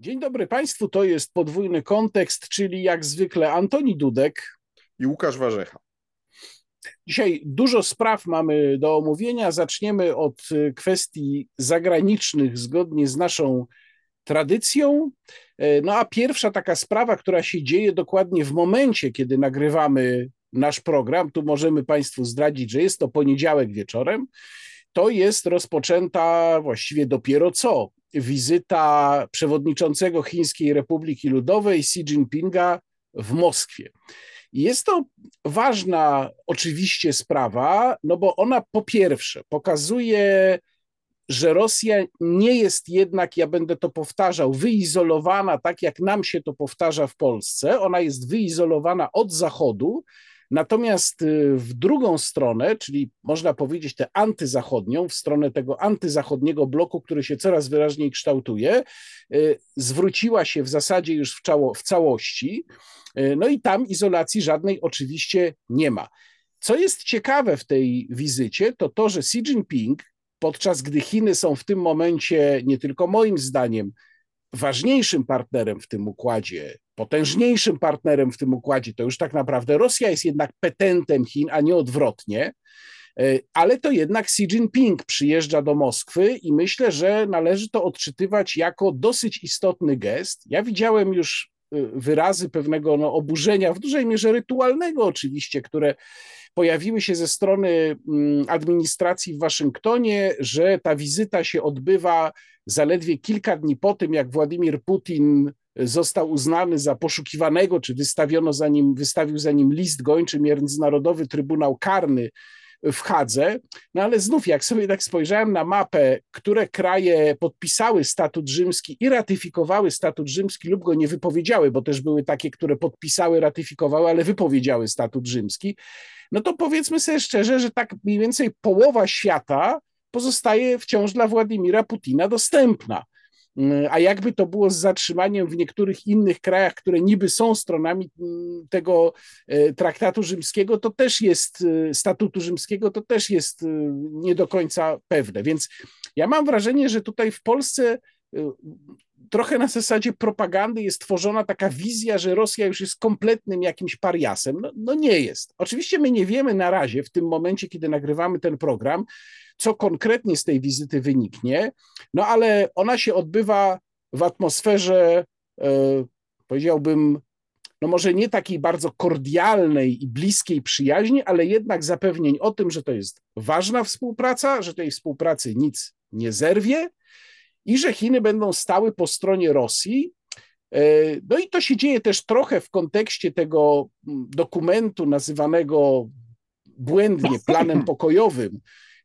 Dzień dobry Państwu, to jest podwójny kontekst, czyli jak zwykle Antoni Dudek i Łukasz Warzecha. Dzisiaj dużo spraw mamy do omówienia. Zaczniemy od y, kwestii zagranicznych zgodnie z naszą tradycją. E, no a pierwsza taka sprawa, która się dzieje dokładnie w momencie, kiedy nagrywamy nasz program, tu możemy Państwu zdradzić, że jest to poniedziałek wieczorem, to jest rozpoczęta właściwie dopiero co wizyta przewodniczącego Chińskiej Republiki Ludowej Xi Jinpinga w Moskwie. Jest to ważna oczywiście sprawa, no bo ona po pierwsze pokazuje, że Rosja nie jest jednak, ja będę to powtarzał, wyizolowana tak jak nam się to powtarza w Polsce. Ona jest wyizolowana od Zachodu, Natomiast y, w drugą stronę, czyli można powiedzieć tę antyzachodnią, w stronę tego antyzachodniego bloku, który się coraz wyraźniej kształtuje, y, zwróciła się w zasadzie już w, czało, w całości. Y, no i tam izolacji żadnej oczywiście nie ma. Co jest ciekawe w tej wizycie, to to, że Xi Jinping, podczas gdy Chiny są w tym momencie nie tylko moim zdaniem ważniejszym partnerem w tym układzie, potężniejszym partnerem w tym układzie, to już tak naprawdę Rosja jest jednak petentem Chin, a nie odwrotnie. E, ale to jednak Xi Jinping przyjeżdża do Moskwy i myślę, że należy to odczytywać jako dosyć istotny gest. Ja widziałem już e, wyrazy pewnego no, oburzenia, w dużej mierze rytualnego oczywiście, które pojawiły się ze strony mm, administracji w Waszyngtonie, że ta wizyta się odbywa zaledwie kilka dni po tym, jak Władimir Putin został uznany za poszukiwanego, czy wystawiono za nim, wystawił za nim list gończy Międzynarodowy Trybunał Karny w Hadze. No ale znów, jak sobie tak spojrzałem na mapę, które kraje podpisały statut rzymski i ratyfikowały statut rzymski lub go nie wypowiedziały, bo też były takie, które podpisały, ratyfikowały, ale wypowiedziały statut rzymski, no to powiedzmy sobie szczerze, że tak mniej więcej połowa świata pozostaje wciąż dla Władimira Putina dostępna. Mm, a jakby to było z zatrzymaniem w niektórych innych krajach, które niby są stronami mm, tego e, traktatu rzymskiego, to też jest, e, statutu rzymskiego, to też jest e, nie do końca pewne. Więc ja mam wrażenie, że tutaj w Polsce trochę na zasadzie propagandy jest tworzona taka wizja, że Rosja już jest kompletnym jakimś pariasem. No, no, nie jest. Oczywiście my nie wiemy na razie, w tym momencie, kiedy nagrywamy ten program, co konkretnie z tej wizyty wyniknie, no ale ona się odbywa w atmosferze, e, powiedziałbym, no może nie takiej bardzo kordialnej i bliskiej przyjaźni, ale jednak zapewnień o tym, że to jest ważna współpraca, że tej współpracy nic nie zerwie i że Chiny będą stały po stronie Rosji. E, no i to się dzieje też trochę w kontekście tego mm, dokumentu nazywanego błędnie planem pokojowym,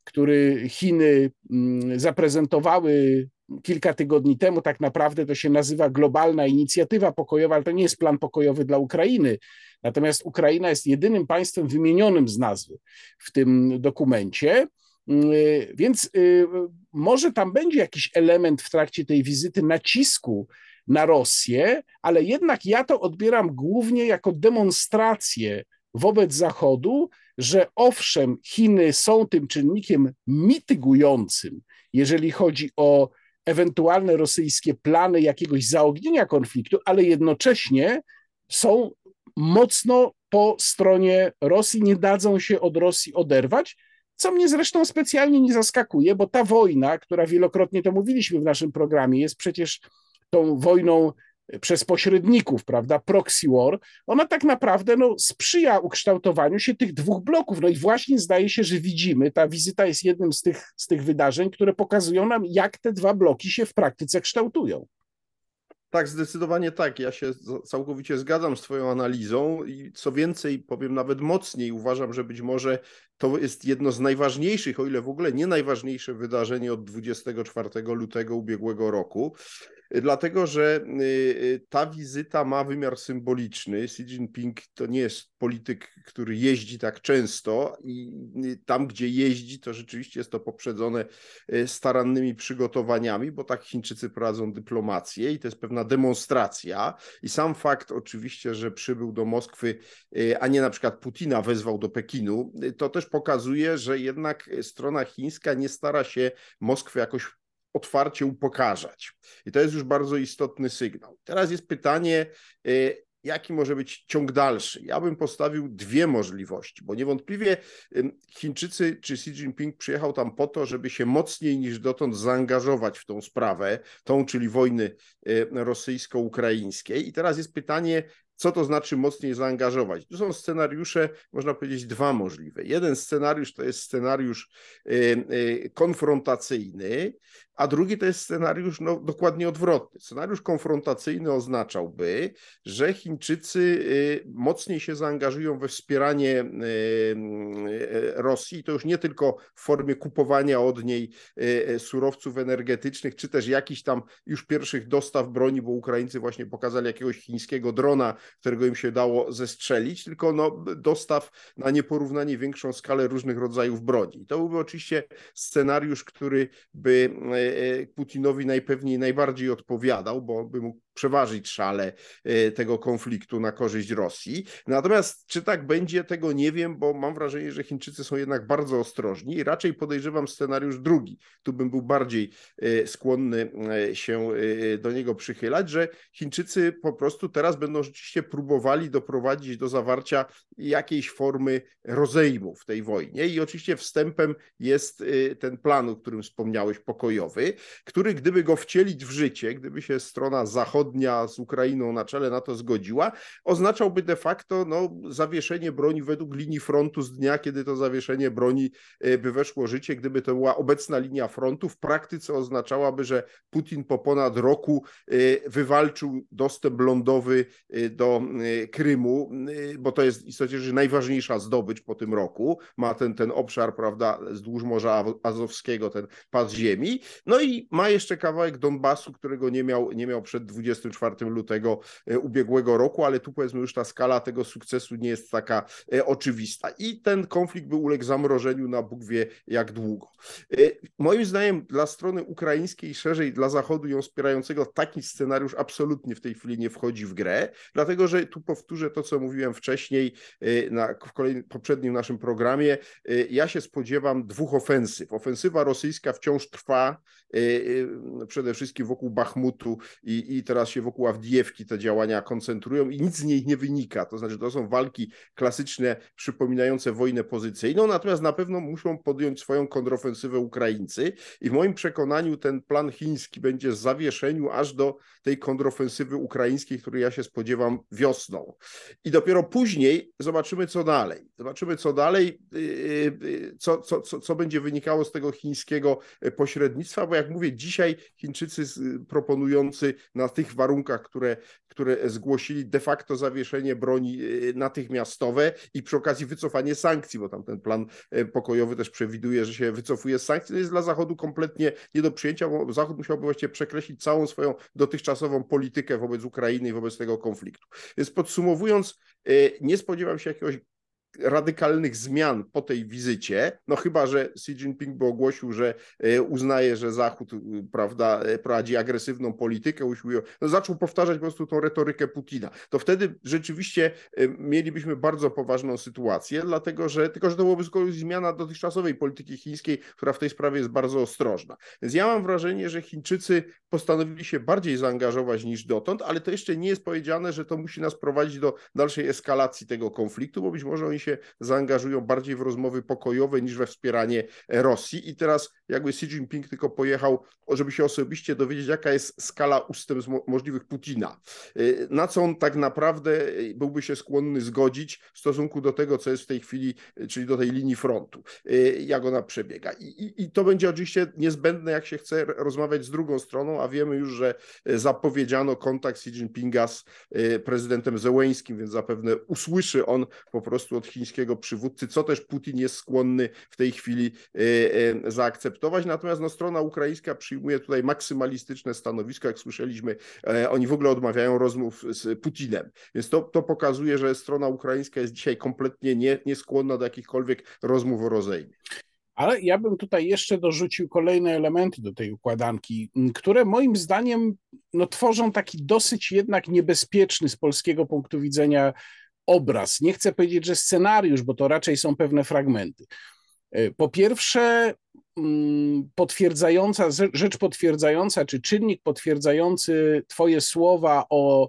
który Chiny mm, zaprezentowały kilka tygodni temu. Tak naprawdę to się nazywa Globalna Inicjatywa Pokojowa, ale to nie jest plan pokojowy dla Ukrainy. Natomiast Ukraina jest jedynym państwem wymienionym z nazwy w tym dokumencie. Mm, więc y, może tam będzie jakiś element w trakcie tej wizyty nacisku na Rosję, ale jednak ja to odbieram głównie jako demonstrację wobec Zachodu, że owszem, Chiny są tym czynnikiem mitygującym, jeżeli chodzi o ewentualne rosyjskie plany jakiegoś zaognienia konfliktu, ale jednocześnie są mocno po stronie Rosji, nie dadzą się od Rosji oderwać, co mnie zresztą specjalnie nie zaskakuje, bo ta wojna, która wielokrotnie to mówiliśmy w naszym programie, jest przecież tą wojną przez pośredników, prawda, proxy war, ona tak naprawdę no, sprzyja ukształtowaniu się tych dwóch bloków. No i właśnie zdaje się, że widzimy, ta wizyta jest jednym z tych, z tych wydarzeń, które pokazują nam, jak te dwa bloki się w praktyce kształtują. Tak, zdecydowanie tak. Ja się całkowicie zgadzam z Twoją analizą i co więcej, powiem nawet mocniej, uważam, że być może to jest jedno z najważniejszych, o ile w ogóle nie najważniejsze wydarzenie od 24 lutego ubiegłego roku dlatego że y, y, ta wizyta ma wymiar symboliczny. Xi Jinping to nie jest polityk, który jeździ tak często i y, tam, gdzie jeździ, to rzeczywiście jest to poprzedzone starannymi przygotowaniami, bo tak Chińczycy prowadzą dyplomację i to jest pewna demonstracja. I sam fakt oczywiście, że przybył do Moskwy, a nie na przykład Putina wezwał do Pekinu, to też pokazuje, że jednak strona chińska nie stara się Moskwę jakoś otwarcie upokarzać. I to jest już bardzo istotny sygnał. Teraz jest pytanie, jaki może być ciąg dalszy? Ja bym postawił dwie możliwości, bo niewątpliwie Chińczycy czy Xi Jinping przyjechał tam po to, żeby się mocniej niż dotąd zaangażować w tą sprawę, tą, czyli wojny rosyjsko-ukraińskiej. I teraz jest pytanie, co to znaczy mocniej zaangażować? Tu są scenariusze, można powiedzieć, dwa możliwe. Jeden scenariusz to jest scenariusz konfrontacyjny, a drugi to jest scenariusz no, dokładnie odwrotny. Scenariusz konfrontacyjny oznaczałby, że Chińczycy y, mocniej się zaangażują we wspieranie y, y, Rosji, to już nie tylko w formie kupowania od niej surowców energetycznych, czy też jakichś tam już pierwszych dostaw broni, bo Ukraińcy właśnie pokazali jakiegoś chińskiego drona, którego im się dało zestrzelić, tylko no, dostaw na nieporównanie większą skalę różnych rodzajów broni. I to byłby oczywiście scenariusz, który by E, Putinowi najpewniej najbardziej odpowiadał, bo by mógł przeważyć szale e, tego konfliktu na korzyść Rosji. Natomiast czy tak będzie, tego nie wiem, bo mam wrażenie, że Chińczycy są jednak bardzo ostrożni i raczej podejrzewam scenariusz drugi. Tu bym był bardziej e, skłonny się do niego przychylać, że Chińczycy po prostu teraz będą rzeczywiście próbowali doprowadzić do zawarcia jakiejś formy rozejmu w tej wojnie i oczywiście wstępem jest ten plan, o którym wspomniałeś, pokojowy który gdyby go wcielić w życie, gdyby się strona zachodnia z Ukrainą na czele na to zgodziła, oznaczałby de facto no, zawieszenie broni według linii frontu z dnia, kiedy to zawieszenie broni e, by weszło życie, gdyby to była obecna linia frontu, w praktyce oznaczałaby, że Putin po ponad roku e, wywalczył dostęp lądowy e, do Krymu, bo to jest w istocie rzeczy najważniejsza zdobycz po tym roku. Ma ten, ten obszar, prawda, wzdłuż Morza Azowskiego, ten pas ziemi. No i ma jeszcze kawałek Donbasu, którego nie miał, nie miał przed 24 lutego e, ubiegłego roku, ale tu powiedzmy już ta skala tego sukcesu nie jest taka e, oczywista. I ten konflikt by uległ zamrożeniu na Bóg wie jak długo. E, moim zdaniem dla strony ukraińskiej, szerzej dla Zachodu ją wspierającego, taki scenariusz absolutnie w tej chwili nie wchodzi w grę, dlatego że tu powtórzę to, co mówiłem wcześniej na, w kolejnym, poprzednim naszym programie. Ja się spodziewam dwóch ofensyw. Ofensywa rosyjska wciąż trwa, przede wszystkim wokół Bachmutu i, i teraz się wokół Awdijewki te działania koncentrują i nic z nich nie wynika. To znaczy, to są walki klasyczne, przypominające wojnę pozycyjną, natomiast na pewno muszą podjąć swoją kontrofensywę Ukraińcy i w moim przekonaniu ten plan chiński będzie w zawieszeniu aż do tej kontrofensywy ukraińskiej, której ja się spodziewam wiosną. I dopiero później zobaczymy, co dalej. Zobaczymy, co dalej, y, co, co, co, co będzie wynikało z tego chińskiego pośrednictwa, bo jak mówię, dzisiaj Chińczycy proponujący na tych warunkach, które, które zgłosili de facto zawieszenie broni e, natychmiastowe i przy okazji wycofanie sankcji, bo tam ten plan e, pokojowy też przewiduje, że się wycofuje z sankcji, to jest dla Zachodu kompletnie nie do przyjęcia, bo Zachód musiałby właściwie przekreślić całą swoją dotychczasową politykę wobec Ukrainy i wobec tego konfliktu. Więc podsumowując, e, nie spodziewam się jakiegoś radykalnych zmian po tej wizycie, no chyba, że Xi Jinping by ogłosił, że e, uznaje, że Zachód e, prawda, e, prowadzi agresywną politykę, usiłuje, no zaczął powtarzać po prostu tą retorykę Putina, to wtedy rzeczywiście mielibyśmy bardzo poważną sytuację, dlatego że, tylko że to byłoby z kolei zmiana dotychczasowej polityki chińskiej, która w tej sprawie jest bardzo ostrożna. Więc ja mam wrażenie, że Chińczycy postanowili się bardziej zaangażować niż dotąd, ale to jeszcze nie jest powiedziane, że to musi nas prowadzić do dalszej eskalacji tego konfliktu, bo być może oni się się zaangażują bardziej w rozmowy pokojowe niż we wspieranie Rosji. I teraz jakby Xi Jinping tylko pojechał, żeby się osobiście dowiedzieć, jaka jest skala ustępstw możliwych Putina. Y, na co on tak naprawdę byłby się skłonny zgodzić w stosunku do tego, co jest w tej chwili, czyli do tej linii frontu, y, jak ona przebiega. I, i, i to będzie oczywiście niezbędne, jak się chce rozmawiać z drugą stroną, a wiemy już, że zapowiedziano kontakt Xi Jinpinga z y, prezydentem Zełeńskim, więc zapewne usłyszy on po prostu od chińskiego przywódcy, co też Putin jest skłonny w tej chwili e, e, zaakceptować. Natomiast no, strona ukraińska przyjmuje tutaj maksymalistyczne stanowisko, jak słyszeliśmy, e, oni w ogóle odmawiają rozmów z Putinem. Więc to, to pokazuje, że strona ukraińska jest dzisiaj kompletnie nie, nieskłonna do jakichkolwiek rozmów o rozejmie. Ale ja bym tutaj jeszcze dorzucił kolejne elementy do tej układanki, które moim zdaniem no, tworzą taki dosyć jednak niebezpieczny z polskiego punktu widzenia obraz. Nie chcę powiedzieć, że scenariusz, bo to raczej są pewne fragmenty. E, po pierwsze, mm, potwierdzająca, rzecz potwierdzająca, czy czynnik potwierdzający Twoje słowa o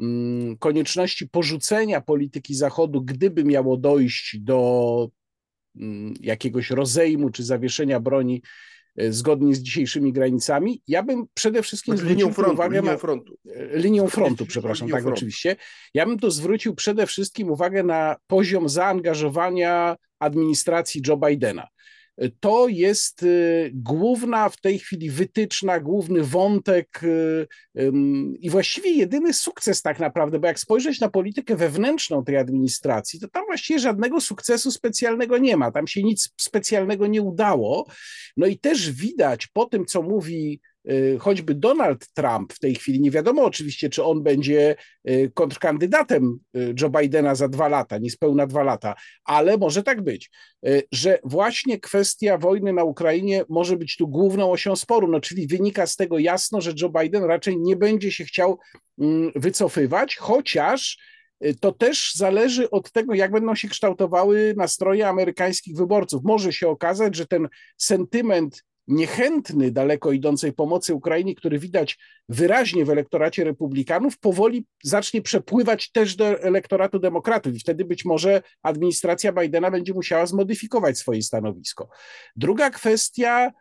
mm, konieczności porzucenia polityki Zachodu, gdyby miało dojść do mm, jakiegoś rozejmu czy zawieszenia broni zgodnie z dzisiejszymi granicami. Ja bym przede wszystkim znaczy, linią frontu, uwagę linią na frontu. E, linią frontu, przepraszam, linią tak frontu. oczywiście. Ja bym tu zwrócił przede wszystkim uwagę na poziom zaangażowania administracji Joe Bidena to jest y, główna w tej chwili wytyczna, główny wątek y, i właściwie jedyny sukces tak naprawdę, bo jak spojrzeć na politykę wewnętrzną tej administracji, to tam właściwie żadnego sukcesu specjalnego nie ma, tam się nic specjalnego nie udało. No i też widać po tym, co mówi choćby Donald Trump w tej chwili, nie wiadomo oczywiście, czy on będzie y, kontrkandydatem y, Joe Bidena za dwa lata, niespełna dwa lata, ale może tak być, że właśnie kwestia wojny na Ukrainie może być tu główną osią sporu, no czyli wynika z tego jasno, że Joe Biden raczej nie będzie się chciał mm, wycofywać, chociaż to też zależy od tego, jak będą się kształtowały nastroje amerykańskich wyborców. Może się okazać, że ten sentyment niechętny daleko idącej pomocy Ukrainie, który widać wyraźnie w elektoracie republikanów, powoli zacznie przepływać też do elektoratu demokratów i wtedy być może administracja Bidena będzie musiała zmodyfikować swoje stanowisko. Druga kwestia,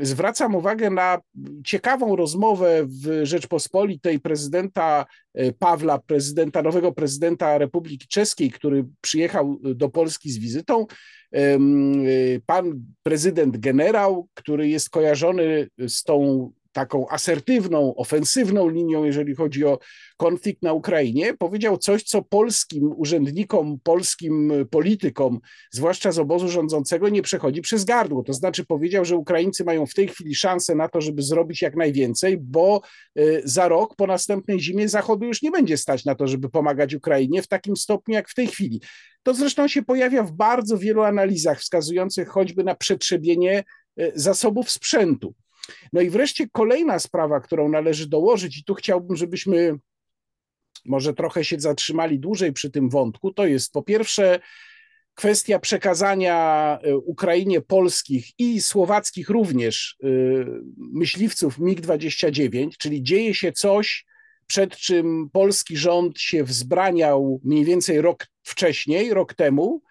zwracam uwagę na ciekawą rozmowę w Rzeczpospolitej prezydenta e, Pawła, prezydenta, nowego prezydenta Republiki Czeskiej, który przyjechał do Polski z wizytą. Y, pan prezydent generał, który jest kojarzony z tą taką asertywną, ofensywną linią, jeżeli chodzi o konflikt na Ukrainie, powiedział coś, co polskim urzędnikom, polskim politykom, zwłaszcza z obozu rządzącego, nie przechodzi przez gardło. To znaczy powiedział, że Ukraińcy mają w tej chwili szansę na to, żeby zrobić jak najwięcej, bo y, za rok po następnej zimie Zachodu już nie będzie stać na to, żeby pomagać Ukrainie w takim stopniu jak w tej chwili. To zresztą się pojawia w bardzo wielu analizach wskazujących choćby na przetrzebienie y, zasobów sprzętu. No i wreszcie kolejna sprawa, którą należy dołożyć, i tu chciałbym, żebyśmy może trochę się zatrzymali dłużej przy tym wątku, to jest po pierwsze kwestia przekazania y, Ukrainie polskich i słowackich również y, myśliwców MiG-29, czyli dzieje się coś, przed czym polski rząd się wzbraniał mniej więcej rok wcześniej, rok temu.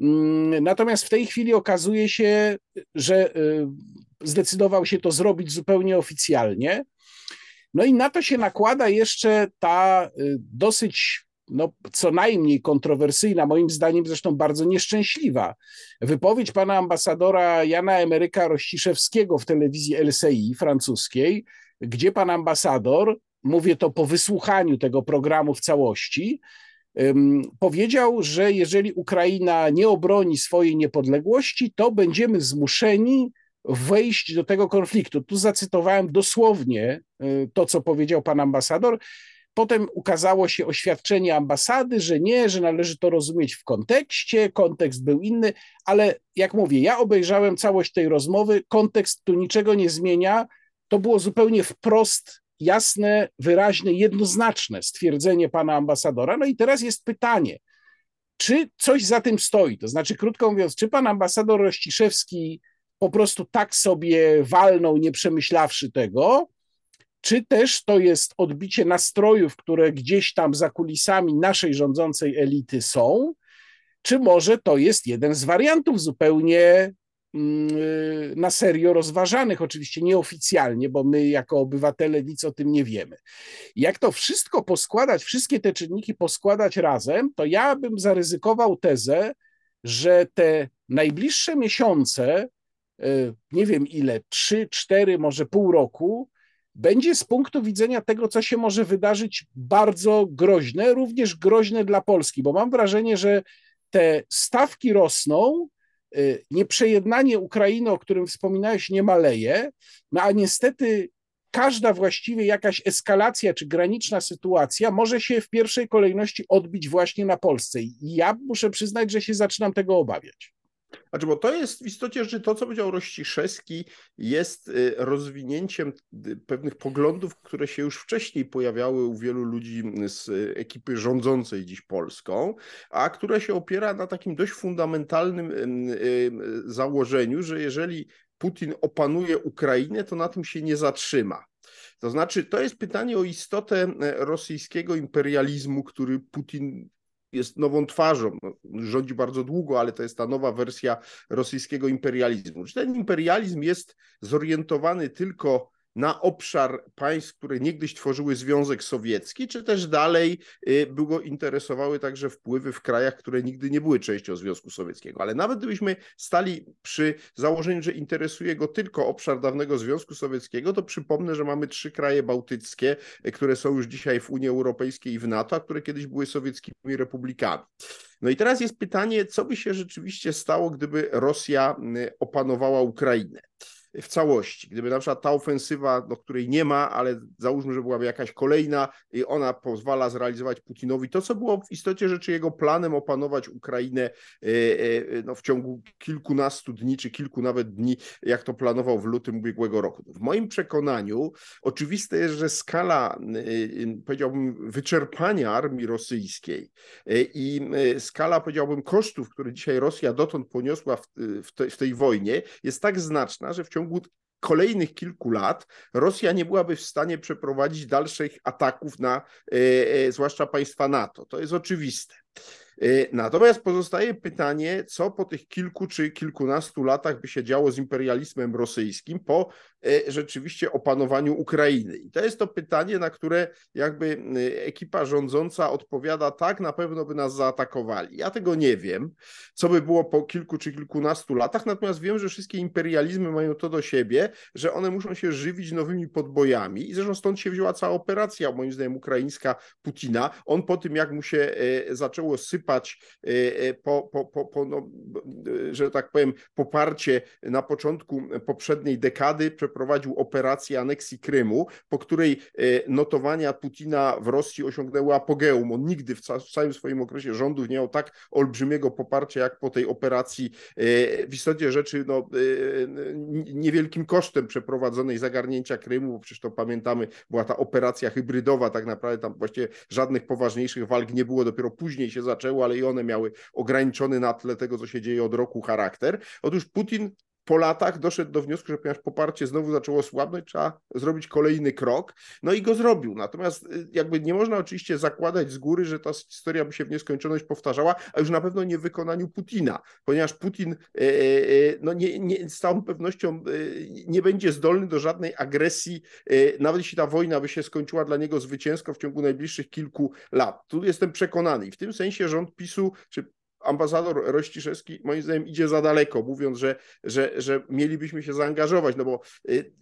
Mm, natomiast w tej chwili okazuje się, że y, zdecydował się to zrobić zupełnie oficjalnie. No i na to się nakłada jeszcze ta y, dosyć, no, co najmniej kontrowersyjna, moim zdaniem zresztą bardzo nieszczęśliwa wypowiedź pana ambasadora Jana Emeryka Rościszewskiego w telewizji LCI francuskiej, gdzie pan ambasador, mówię to po wysłuchaniu tego programu w całości, powiedział, że jeżeli Ukraina nie obroni swojej niepodległości, to będziemy zmuszeni wejść do tego konfliktu. Tu zacytowałem dosłownie y, to, co powiedział pan ambasador. Potem ukazało się oświadczenie ambasady, że nie, że należy to rozumieć w kontekście, kontekst był inny, ale jak mówię, ja obejrzałem całość tej rozmowy, kontekst tu niczego nie zmienia. To było zupełnie wprost jasne, wyraźne, jednoznaczne stwierdzenie pana ambasadora. No i teraz jest pytanie, czy coś za tym stoi? To znaczy, krótko mówiąc, czy pan ambasador Rościszewski po prostu tak sobie walną, nie przemyślawszy tego, czy też to jest odbicie nastrojów, które gdzieś tam za kulisami naszej rządzącej elity są, czy może to jest jeden z wariantów zupełnie mm, na serio rozważanych, oczywiście nieoficjalnie, bo my jako obywatele nic o tym nie wiemy. Jak to wszystko poskładać, wszystkie te czynniki poskładać razem, to ja bym zaryzykował tezę, że te najbliższe miesiące nie wiem ile, trzy, cztery, może pół roku, będzie z punktu widzenia tego, co się może wydarzyć, bardzo groźne, również groźne dla Polski, bo mam wrażenie, że te stawki rosną, e, nieprzejednanie Ukrainy, o którym wspominałeś, nie maleje, no a niestety każda właściwie jakaś eskalacja czy graniczna sytuacja może się w pierwszej kolejności odbić właśnie na Polsce. I ja muszę przyznać, że się zaczynam tego obawiać. Znaczy, bo to jest w istocie, że to, co powiedział Rościszewski, jest y, rozwinięciem y, pewnych poglądów, które się już wcześniej pojawiały u wielu ludzi z ekipy rządzącej dziś Polską, a które się opiera na takim dość fundamentalnym założeniu, że jeżeli Putin opanuje Ukrainę, to na tym się nie zatrzyma. To znaczy, to jest pytanie o istotę rosyjskiego imperializmu, który Putin jest nową twarzą. No, rządzi bardzo długo, ale to jest ta nowa wersja rosyjskiego imperializmu. Czy ten imperializm jest zorientowany tylko na obszar państw, które niegdyś tworzyły Związek Sowiecki, czy też dalej y, go interesowały także wpływy w krajach, które nigdy nie były częścią Związku Sowieckiego. Ale nawet gdybyśmy stali przy założeniu, że interesuje go tylko obszar dawnego Związku Sowieckiego, to przypomnę, że mamy trzy kraje bałtyckie, y, które są już dzisiaj w Unii Europejskiej i w NATO, a które kiedyś były sowieckimi republikami. No i teraz jest pytanie, co by się rzeczywiście stało, gdyby Rosja y, opanowała Ukrainę w całości. Gdyby na przykład ta ofensywa, no, której nie ma, ale załóżmy, że byłaby jakaś kolejna i ona pozwala zrealizować Putinowi to, co było w istocie rzeczy jego planem opanować Ukrainę e, e, no, w ciągu kilkunastu dni, czy kilku nawet dni, jak to planował w lutym ubiegłego roku. W moim przekonaniu oczywiste jest, że skala, e, powiedziałbym, wyczerpania armii rosyjskiej i skala, powiedziałbym, kosztów, które dzisiaj Rosja dotąd poniosła w, te, w tej wojnie jest tak znaczna, że w ciągu ciągu kolejnych kilku lat Rosja nie byłaby w stanie przeprowadzić dalszych ataków na e, e, zwłaszcza państwa NATO. To jest oczywiste. E, natomiast pozostaje pytanie, co po tych kilku czy kilkunastu latach by się działo z imperializmem rosyjskim po e, rzeczywiście opanowaniu Ukrainy. I to jest to pytanie, na które jakby e, ekipa rządząca odpowiada tak, na pewno by nas zaatakowali. Ja tego nie wiem, co by było po kilku czy kilkunastu latach, natomiast wiem, że wszystkie imperializmy mają to do siebie, że one muszą się żywić nowymi podbojami i zresztą stąd się wzięła cała operacja, moim zdaniem, ukraińska Putina. On po tym, jak mu się zaczęło sypać po, po, po, po no, że tak powiem, poparcie na początku poprzedniej dekady przeprowadził operację aneksji Krymu, po której notowania Putina w Rosji osiągnęły apogeum. On nigdy w, ca w całym swoim okresie rządów nie miał tak olbrzymiego poparcia jak po tej operacji w istocie rzeczy no, niewielkim kosztem przeprowadzonej zagarnięcia Krymu, bo przecież to pamiętamy, była ta operacja hybrydowa, tak naprawdę tam właściwie żadnych poważniejszych walk nie było, dopiero później się zaczęło ale i one miały ograniczony na tle tego, co się dzieje od roku charakter. Otóż Putin po latach doszedł do wniosku, że ponieważ poparcie znowu zaczęło słabnąć, trzeba zrobić kolejny krok. No i go zrobił. Natomiast y, jakby nie można oczywiście zakładać z góry, że ta historia by się w nieskończoność powtarzała, a już na pewno nie w wykonaniu Putina, ponieważ Putin e, e, no nie, nie, z całą pewnością nie będzie zdolny do żadnej agresji, nawet jeśli ta wojna by się skończyła dla niego zwycięsko w ciągu najbliższych kilku lat. Tu jestem przekonany i w tym sensie rząd PiSu, czy ambasador Rościszewski moim zdaniem idzie za daleko, mówiąc, że, że, że mielibyśmy się zaangażować, no bo y,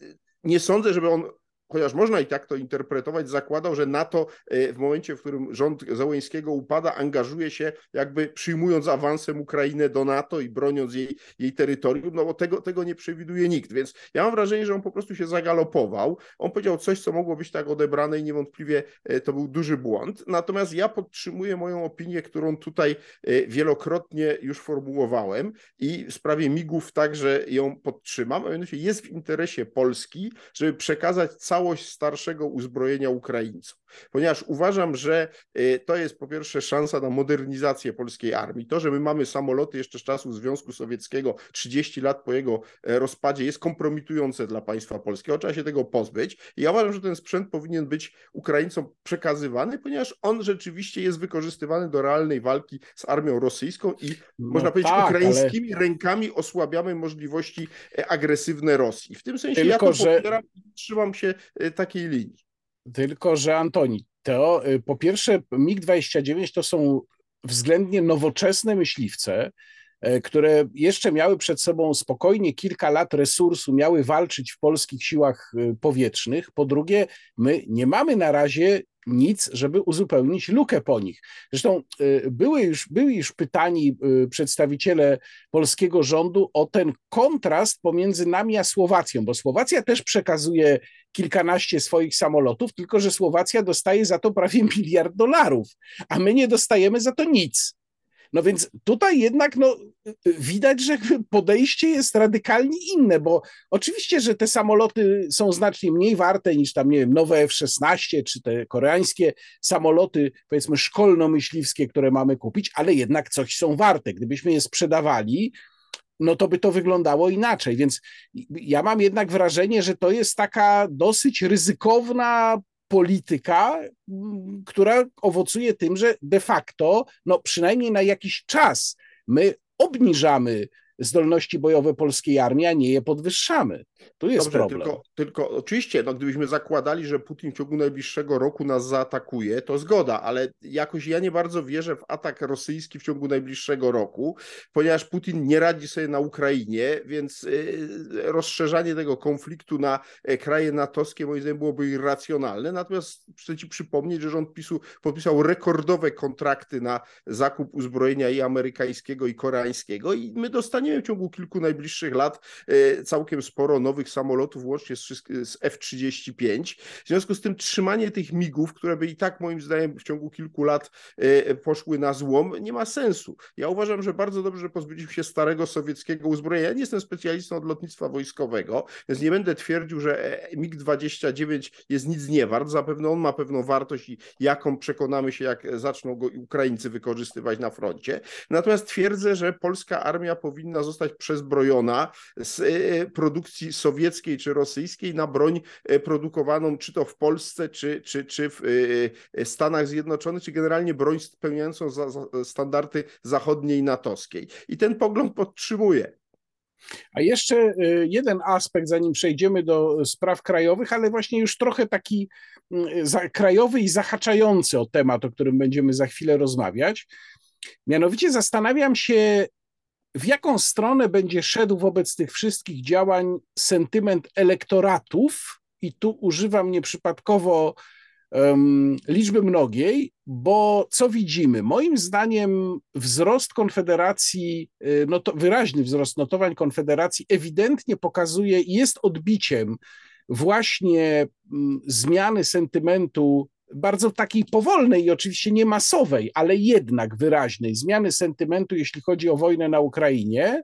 nie sądzę, żeby on chociaż można i tak to interpretować, zakładał, że NATO e, w momencie, w którym rząd Załońskiego upada, angażuje się jakby przyjmując awansem Ukrainę do NATO i broniąc jej, jej terytorium, no bo tego, tego nie przewiduje nikt, więc ja mam wrażenie, że on po prostu się zagalopował, on powiedział coś, co mogło być tak odebrane i niewątpliwie e, to był duży błąd, natomiast ja podtrzymuję moją opinię, którą tutaj e, wielokrotnie już formułowałem i w sprawie migów także ją podtrzymam, a mianowicie jest w interesie Polski, żeby przekazać cały całość starszego uzbrojenia Ukraińcom, ponieważ uważam, że y, to jest po pierwsze szansa na modernizację polskiej armii. To, że my mamy samoloty jeszcze z czasów Związku Sowieckiego, 30 lat po jego e, rozpadzie, jest kompromitujące dla państwa polskiego. Trzeba się tego pozbyć. I ja uważam, że ten sprzęt powinien być Ukraińcom przekazywany, ponieważ on rzeczywiście jest wykorzystywany do realnej walki z armią rosyjską i no można powiedzieć, tak, ukraińskimi ale... rękami osłabiamy możliwości e, agresywne Rosji. W tym sensie Tylko, ja to że... popieram i trzymam się Y, takiej linii. Tylko, że Antoni, to y, po pierwsze MiG-29 to są względnie nowoczesne myśliwce, y, które jeszcze miały przed sobą spokojnie kilka lat resursu, miały walczyć w polskich siłach powietrznych. Po drugie, my nie mamy na razie nic, żeby uzupełnić lukę po nich. Zresztą były już, byli już pytani przedstawiciele polskiego rządu o ten kontrast pomiędzy nami a Słowacją, bo Słowacja też przekazuje kilkanaście swoich samolotów, tylko że Słowacja dostaje za to prawie miliard dolarów, a my nie dostajemy za to nic. No więc tutaj jednak no, widać, że podejście jest radykalnie inne, bo oczywiście, że te samoloty są znacznie mniej warte niż tam, nie wiem, nowe F-16 czy te koreańskie samoloty, powiedzmy szkolno-myśliwskie, które mamy kupić, ale jednak coś są warte. Gdybyśmy je sprzedawali, no to by to wyglądało inaczej. Więc ja mam jednak wrażenie, że to jest taka dosyć ryzykowna polityka, która owocuje tym, że de facto, no przynajmniej na jakiś czas, my obniżamy zdolności bojowe polskiej armii, a nie je podwyższamy. Tu jest Dobrze, problem. Tylko, tylko oczywiście, no, gdybyśmy zakładali, że Putin w ciągu najbliższego roku nas zaatakuje, to zgoda, ale jakoś ja nie bardzo wierzę w atak rosyjski w ciągu najbliższego roku, ponieważ Putin nie radzi sobie na Ukrainie, więc y, rozszerzanie tego konfliktu na e, kraje natowskie moim zdaniem byłoby irracjonalne. Natomiast chcę Ci przypomnieć, że rząd PiSu podpisał rekordowe kontrakty na zakup uzbrojenia i amerykańskiego, i koreańskiego i my dostaniemy w ciągu kilku najbliższych lat e, całkiem sporo nowych samolotów, łącznie z, z F-35. W związku z tym trzymanie tych migów, które by i tak moim zdaniem w ciągu kilku lat e, poszły na złom, nie ma sensu. Ja uważam, że bardzo dobrze, że pozbyliśmy się starego sowieckiego uzbrojenia. Ja nie jestem specjalistą od lotnictwa wojskowego, więc nie będę twierdził, że e, MiG-29 jest nic nie wart. Zapewne on ma pewną wartość i jaką przekonamy się, jak zaczną go Ukraińcy wykorzystywać na froncie. Natomiast twierdzę, że polska armia powinna zostać przezbrojona z e, produkcji sowieckiej czy rosyjskiej na broń e, produkowaną czy to w Polsce, czy, czy, czy w e, e, Stanach Zjednoczonych, czy generalnie broń spełniającą za, za standardy zachodniej natowskiej. I ten pogląd podtrzymuję. A jeszcze jeden aspekt, zanim przejdziemy do spraw krajowych, ale właśnie już trochę taki mm, krajowy i zahaczający o temat, o którym będziemy za chwilę rozmawiać. Mianowicie zastanawiam się, w jaką stronę będzie szedł wobec tych wszystkich działań sentyment elektoratów, i tu używam nieprzypadkowo um, liczby mnogiej, bo co widzimy? Moim zdaniem wzrost Konfederacji, y, no to wyraźny wzrost notowań Konfederacji ewidentnie pokazuje jest odbiciem właśnie um, zmiany sentymentu bardzo takiej powolnej i oczywiście nie masowej, ale jednak wyraźnej zmiany sentymentu, jeśli chodzi o wojnę na Ukrainie.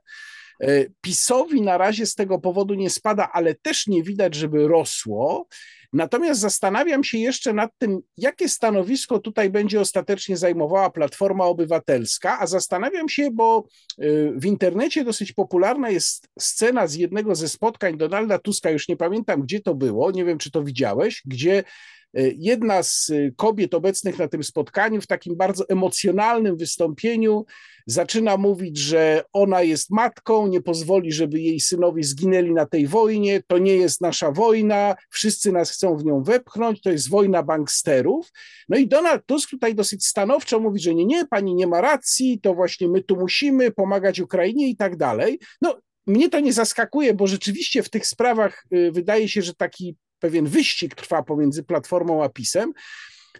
E, PiSowi na razie z tego powodu nie spada, ale też nie widać, żeby rosło. Natomiast zastanawiam się jeszcze nad tym, jakie stanowisko tutaj będzie ostatecznie zajmowała Platforma Obywatelska, a zastanawiam się, bo e, w internecie dosyć popularna jest scena z jednego ze spotkań Donalda Tuska, już nie pamiętam gdzie to było, nie wiem czy to widziałeś, gdzie jedna z e, kobiet obecnych na tym spotkaniu w takim bardzo emocjonalnym wystąpieniu zaczyna mówić, że ona jest matką, nie pozwoli, żeby jej synowie zginęli na tej wojnie, to nie jest nasza wojna, wszyscy nas chcą w nią wepchnąć, to jest wojna banksterów. No i Donald Tusk tutaj dosyć stanowczo mówi, że nie, nie, pani nie ma racji, to właśnie my tu musimy pomagać Ukrainie i tak dalej. No, mnie to nie zaskakuje, bo rzeczywiście w tych sprawach y, wydaje się, że taki pewien wyścig trwa pomiędzy Platformą a PiSem.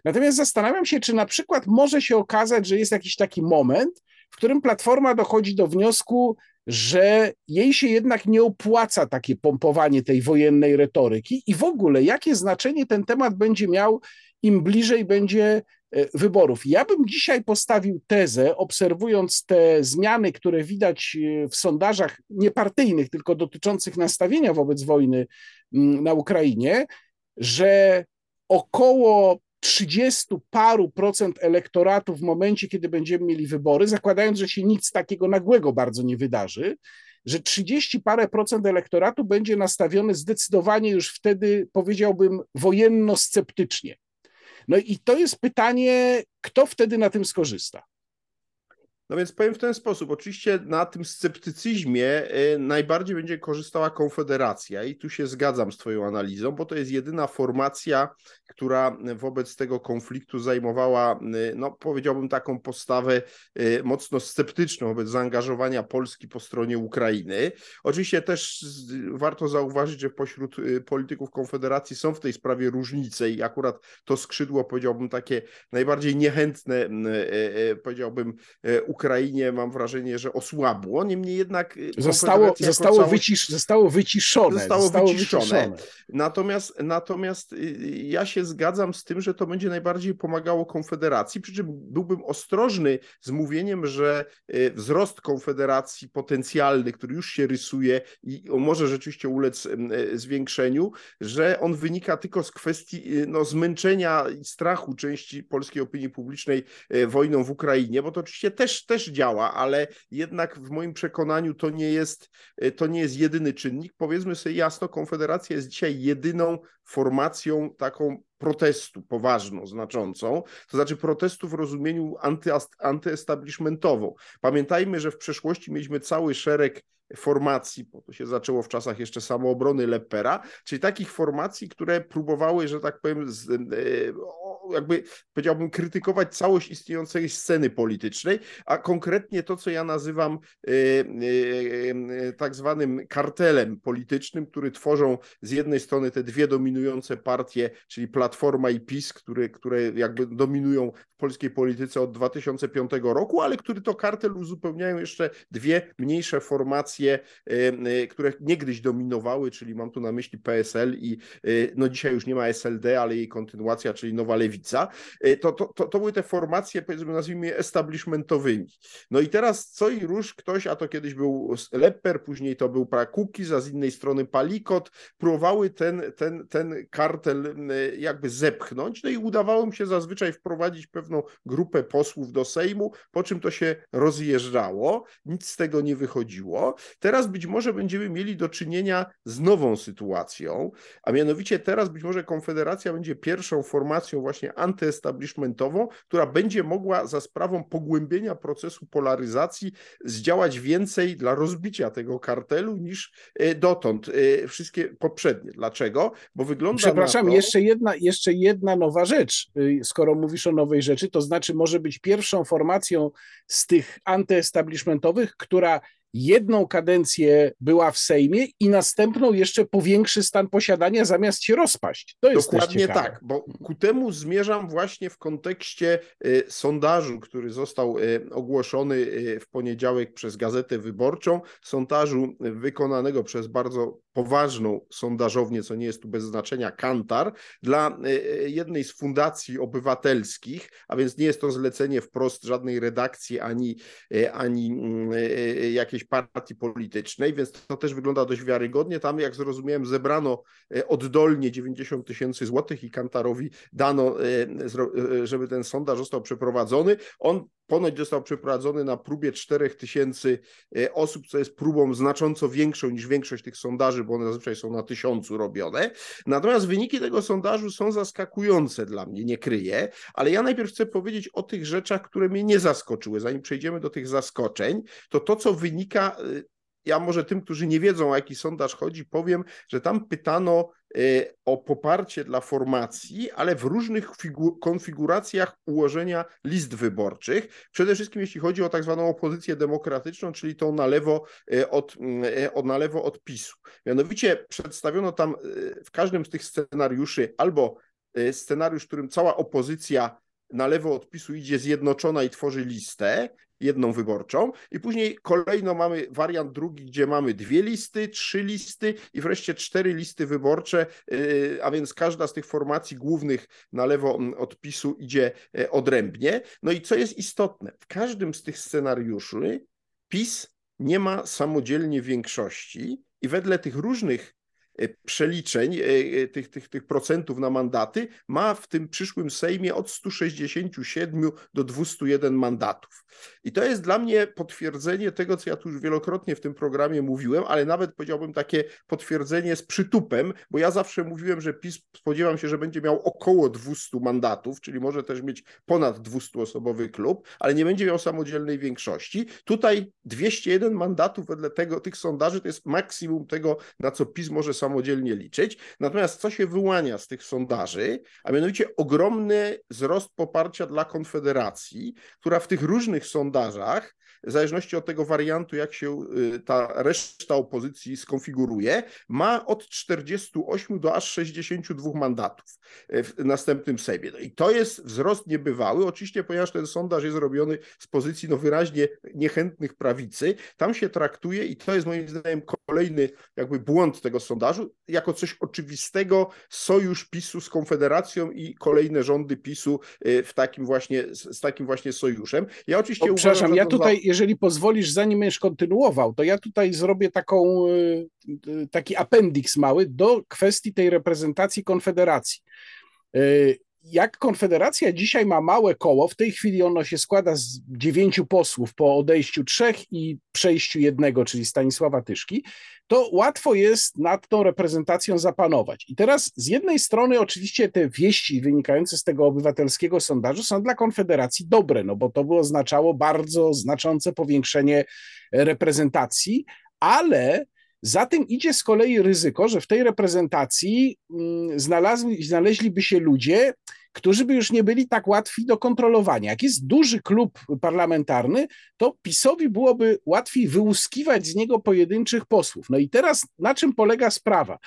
Natomiast zastanawiam się, czy na przykład może się okazać, że jest jakiś taki moment, w którym Platforma dochodzi do wniosku, że jej się jednak nie opłaca takie pompowanie tej wojennej retoryki i w ogóle jakie znaczenie ten temat będzie miał, im bliżej będzie wyborów. Ja bym dzisiaj postawił tezę, obserwując te zmiany, które widać e, w sondażach niepartyjnych, tylko dotyczących nastawienia wobec wojny mm, na Ukrainie, że około 30 paru procent elektoratu w momencie, kiedy będziemy mieli wybory, zakładając, że się nic takiego nagłego bardzo nie wydarzy, że 30 parę procent elektoratu będzie nastawione zdecydowanie już wtedy, powiedziałbym, wojenno-sceptycznie. No i to jest pytanie, kto wtedy na tym skorzysta? No więc powiem w ten sposób. Oczywiście na tym sceptycyzmie y, najbardziej będzie korzystała Konfederacja i tu się zgadzam z Twoją analizą, bo to jest jedyna formacja, która wobec tego konfliktu zajmowała, y, no powiedziałbym taką postawę y, mocno sceptyczną wobec zaangażowania Polski po stronie Ukrainy. Oczywiście też warto zauważyć, że pośród polityków Konfederacji są w tej sprawie różnice i akurat to skrzydło, powiedziałbym, takie najbardziej niechętne, powiedziałbym, Ukrainie mam wrażenie, że osłabło. Niemniej jednak. Y, zostało, zostało, całość... wycisz, zostało wyciszone. Zostało, zostało wyciszone. wyciszone. Natomiast, natomiast y, ja się zgadzam z tym, że to będzie najbardziej pomagało Konfederacji. Przy czym byłbym ostrożny z mówieniem, że y, wzrost Konfederacji potencjalny, który już się rysuje i może rzeczywiście ulec zwiększeniu, że on wynika tylko z kwestii no, zmęczenia i strachu części polskiej opinii publicznej wojną w Ukrainie, bo to oczywiście też też działa, ale jednak w moim przekonaniu to nie jest, to nie jest jedyny czynnik. Powiedzmy sobie jasno, Konfederacja jest dzisiaj jedyną formacją taką protestu poważną, znaczącą, to znaczy protestu w rozumieniu anty, antyestablishmentową. Pamiętajmy, że w przeszłości mieliśmy cały szereg formacji, bo to się zaczęło w czasach jeszcze samoobrony Lepera, czyli takich formacji, które próbowały, że tak powiem, z, e, jakby powiedziałbym, krytykować całość istniejącej sceny politycznej, a konkretnie to, co ja nazywam e, e, tak zwanym kartelem politycznym, który tworzą z jednej strony te dwie dominujące partie, czyli Platforma i PiS, które, które jakby dominują w polskiej polityce od 2005 roku, ale który to kartel uzupełniają jeszcze dwie mniejsze formacje, e, które niegdyś dominowały, czyli mam tu na myśli PSL i no dzisiaj już nie ma SLD, ale jej kontynuacja, czyli Nowa Lewica e, to, to, to, to były te formacje, powiedzmy, nazwijmy je establishmentowymi. No i teraz co i róż ktoś, a to kiedyś był Lepper, później to był Prakukiz, a z innej strony Palikot, próbowały ten, ten, ten kartel jakby zepchnąć, no i udawało mi się zazwyczaj wprowadzić pewną grupę posłów do Sejmu, po czym to się rozjeżdżało, nic z tego nie wychodziło. Teraz być może będziemy mieli do czynienia z nową sytuacją, a mianowicie teraz być może Konfederacja będzie pierwszą formacją właśnie antyestablishmentową, która będzie mogła za sprawą pogłębienia procesu polaryzacji zdziałać więcej dla rozbicia tego kartelu niż e, dotąd e, wszystkie poprzednie. Dlaczego? Bo wygląda Przepraszam, na to... jeszcze, jedna, jeszcze jedna nowa rzecz. Y, skoro mówisz o nowej rzeczy, to znaczy może być pierwszą formacją z tych antyestablishmentowych, która jedną kadencję była w Sejmie i następną jeszcze powiększy stan posiadania zamiast się rozpaść. To jest Dokładnie tak, bo ku temu zmierzam właśnie w kontekście y, sondażu, który został y, ogłoszony y, w poniedziałek przez Gazetę Wyborczą, sondażu wykonanego przez bardzo poważną sondażownię, co nie jest tu bez znaczenia, Kantar, dla jednej z fundacji obywatelskich, a więc nie jest to zlecenie wprost żadnej redakcji ani, ani mm, jakiejś partii politycznej, więc to też wygląda dość wiarygodnie. Tam, jak zrozumiałem, zebrano e, oddolnie 90 tysięcy złotych i Kantarowi dano, e, e, żeby ten sondaż został przeprowadzony. On ponoć został przeprowadzony na próbie 4 tysięcy osób, co jest próbą znacząco większą niż większość tych sondaży, bo one zazwyczaj są na tysiącu robione. Natomiast wyniki tego sondażu są zaskakujące dla mnie, nie kryję, ale ja najpierw chcę powiedzieć o tych rzeczach, które mnie nie zaskoczyły. Zanim przejdziemy do tych zaskoczeń, to to, co wynika y, ja może tym, którzy nie wiedzą, o jaki sondaż chodzi, powiem, że tam pytano o poparcie dla formacji, ale w różnych konfiguracjach ułożenia list wyborczych. Przede wszystkim jeśli chodzi o tak zwaną opozycję demokratyczną, czyli tą na lewo y, od, od, na lewo od PiSu. Mianowicie przedstawiono tam w każdym z tych scenariuszy albo scenariusz, w którym cała opozycja na lewo od PiSu idzie zjednoczona i tworzy listę, jedną wyborczą i później kolejno mamy wariant drugi, gdzie mamy dwie listy, trzy listy i wreszcie cztery listy wyborcze, y, a więc każda z tych formacji głównych na lewo mm, od PiSu idzie e, odrębnie. No i co jest istotne, w każdym z tych scenariuszy PiS nie ma samodzielnie większości i wedle tych różnych przeliczeń e, e, tych, tych, tych procentów na mandaty ma w tym przyszłym Sejmie od 167 do 201 mandatów. I to jest dla mnie potwierdzenie tego, co ja tu już wielokrotnie w tym programie mówiłem, ale nawet powiedziałbym takie potwierdzenie z przytupem, bo ja zawsze mówiłem, że PiS spodziewam się, że będzie miał około 200 mandatów, czyli może też mieć ponad 200-osobowy klub, ale nie będzie miał samodzielnej większości. Tutaj 201 mandatów wedle tego, tych sondaży to jest maksimum tego, na co PiS może sam samodzielnie liczyć. Natomiast co się wyłania z tych sondaży, a mianowicie ogromny wzrost poparcia dla Konfederacji, która w tych różnych sondażach w zależności od tego wariantu, jak się y, ta reszta opozycji skonfiguruje, ma od 48 do aż 62 mandatów y, w następnym Sejmie. No I to jest wzrost niebywały, oczywiście, ponieważ ten sondaż jest robiony z pozycji no wyraźnie niechętnych prawicy, tam się traktuje i to jest moim zdaniem kolejny jakby błąd tego sondażu, jako coś oczywistego sojusz PiSu z Konfederacją i kolejne rządy PiSu y, w takim właśnie, z takim właśnie sojuszem. Ja oczywiście o, uważam, przepraszam, ja tutaj, jeżeli pozwolisz, zanim będziesz kontynuował, to ja tutaj zrobię taką, y, taki appendix mały do kwestii tej reprezentacji Konfederacji. Jak Konfederacja dzisiaj ma małe koło, w tej chwili ono się składa z dziewięciu posłów po odejściu trzech i przejściu jednego, czyli Stanisława Tyszki, to łatwo jest nad tą reprezentacją zapanować. I teraz z jednej strony oczywiście te wieści wynikające z tego obywatelskiego sondażu są dla Konfederacji dobre, no bo to by oznaczało bardzo znaczące powiększenie reprezentacji, ale za tym idzie z kolei ryzyko, że w tej reprezentacji mm, znalazli, znaleźliby się ludzie, którzy by już nie byli tak łatwi do kontrolowania. Jak jest duży klub parlamentarny, to PiSowi byłoby łatwiej wyłuskiwać z niego pojedynczych posłów. No i teraz na czym polega sprawa?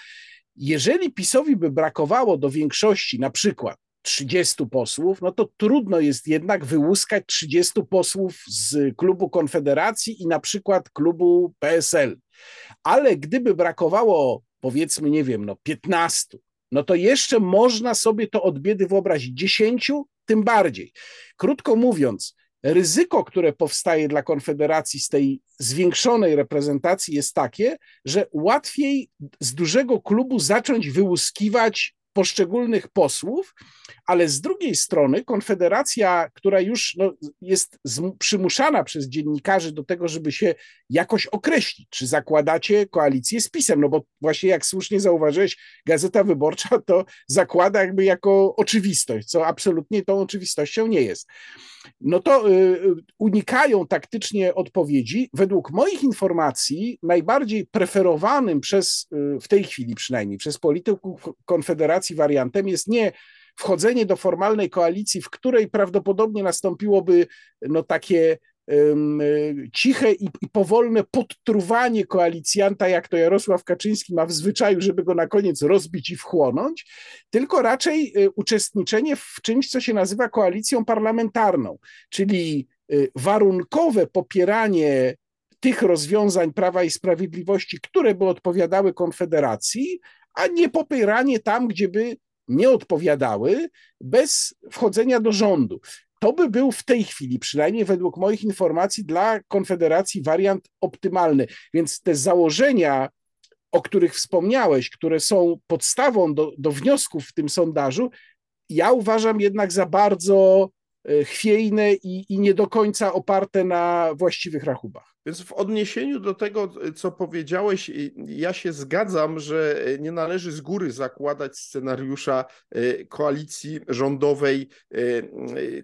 Jeżeli PiSowi by brakowało do większości, na przykład 30 posłów, no to trudno jest jednak wyłuskać 30 posłów z klubu Konfederacji i na przykład klubu PSL. Ale gdyby brakowało, powiedzmy, nie wiem, no 15, no to jeszcze można sobie to od biedy wyobrazić. 10 tym bardziej. Krótko mówiąc, ryzyko, które powstaje dla Konfederacji z tej zwiększonej reprezentacji jest takie, że łatwiej z dużego klubu zacząć wyłuskiwać poszczególnych posłów, ale z drugiej strony Konfederacja, która już no, jest przymuszana przez dziennikarzy do tego, żeby się jakoś określić, czy zakładacie koalicję z PiSem, no bo właśnie jak słusznie zauważyłeś, Gazeta Wyborcza to zakłada jakby jako oczywistość, co absolutnie tą oczywistością nie jest. No to y, unikają taktycznie odpowiedzi. Według moich informacji najbardziej preferowanym przez, y, w tej chwili przynajmniej, przez polityków Konfederacji wariantem jest nie wchodzenie do formalnej koalicji, w której prawdopodobnie nastąpiłoby no, takie ciche i, i, powolne podtruwanie koalicjanta, jak to Jarosław Kaczyński ma w zwyczaju, żeby go na koniec rozbić i wchłonąć, tylko raczej y, uczestniczenie w czymś, co się nazywa koalicją parlamentarną, czyli y, warunkowe popieranie tych rozwiązań Prawa i Sprawiedliwości, które by odpowiadały Konfederacji, a nie popieranie tam, gdzie by nie odpowiadały bez wchodzenia do rządu. To by był w tej chwili, przynajmniej według moich informacji, dla Konfederacji wariant optymalny. Więc te założenia, o których wspomniałeś, które są podstawą do, do wniosków w tym sondażu, ja uważam jednak za bardzo e, chwiejne i, i nie do końca oparte na właściwych rachubach. Więc w odniesieniu do tego, co powiedziałeś, ja się zgadzam, że nie należy z góry zakładać scenariusza e, koalicji rządowej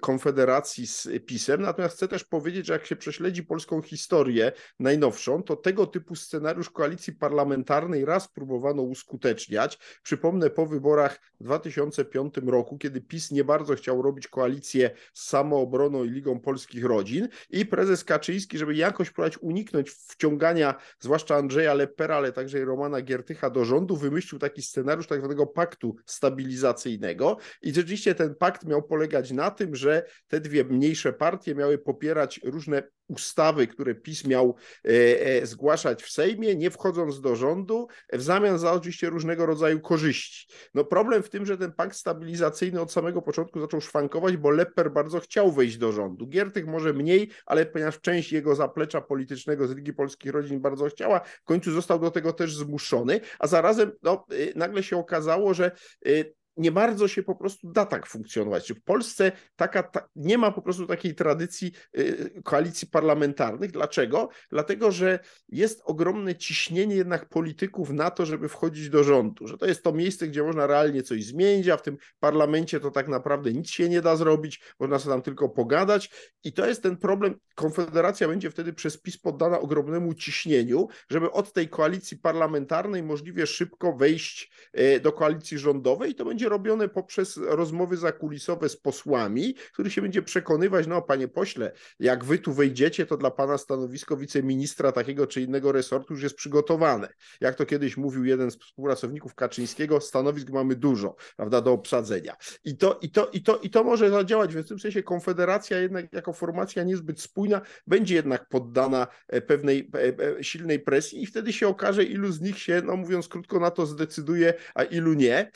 Konfederacji z PiSem. Natomiast chcę też powiedzieć, że jak się prześledzi polską historię najnowszą, to tego typu scenariusz koalicji parlamentarnej raz próbowano uskuteczniać. Przypomnę po wyborach w 2005 roku, kiedy PiS nie bardzo chciał robić koalicję z samoobroną i Ligą Polskich Rodzin i prezes Kaczyński, żeby jakoś uniknąć wciągania zwłaszcza Andrzeja Lepera, ale także i Romana Giertycha do rządu, wymyślił taki scenariusz tak zwanego paktu stabilizacyjnego. I rzeczywiście ten pakt miał polegać na tym, że te dwie mniejsze partie miały popierać różne ustawy, które PiS miał e, e, zgłaszać w Sejmie, nie wchodząc do rządu, w zamian za oczywiście różnego rodzaju korzyści. No problem w tym, że ten pakt stabilizacyjny od samego początku zaczął szwankować, bo Lepper bardzo chciał wejść do rządu. Giertych może mniej, ale ponieważ część jego zaplecza politycznego z Ligi Polskich Rodzin bardzo chciała, w końcu został do tego też zmuszony, a zarazem no, y, nagle się okazało, że y, nie bardzo się po prostu da tak funkcjonować. W Polsce taka, ta, nie ma po prostu takiej tradycji y, koalicji parlamentarnych. Dlaczego? Dlatego, że jest ogromne ciśnienie jednak polityków na to, żeby wchodzić do rządu, że to jest to miejsce, gdzie można realnie coś zmienić, a w tym parlamencie to tak naprawdę nic się nie da zrobić, można sobie tam tylko pogadać i to jest ten problem. Konfederacja będzie wtedy przez PiS poddana ogromnemu ciśnieniu, żeby od tej koalicji parlamentarnej możliwie szybko wejść y, do koalicji rządowej i to będzie robione poprzez rozmowy zakulisowe z posłami, który się będzie przekonywać, no panie pośle, jak wy tu wejdziecie, to dla pana stanowisko wiceministra takiego czy innego resortu już jest przygotowane. Jak to kiedyś mówił jeden z współpracowników Kaczyńskiego, stanowisk mamy dużo, prawda, do obsadzenia. I to, i to, i to, i to może zadziałać, więc w tym sensie Konfederacja jednak jako formacja niezbyt spójna będzie jednak poddana e, pewnej e, e, silnej presji i wtedy się okaże, ilu z nich się, no mówiąc krótko, na to zdecyduje, a ilu nie.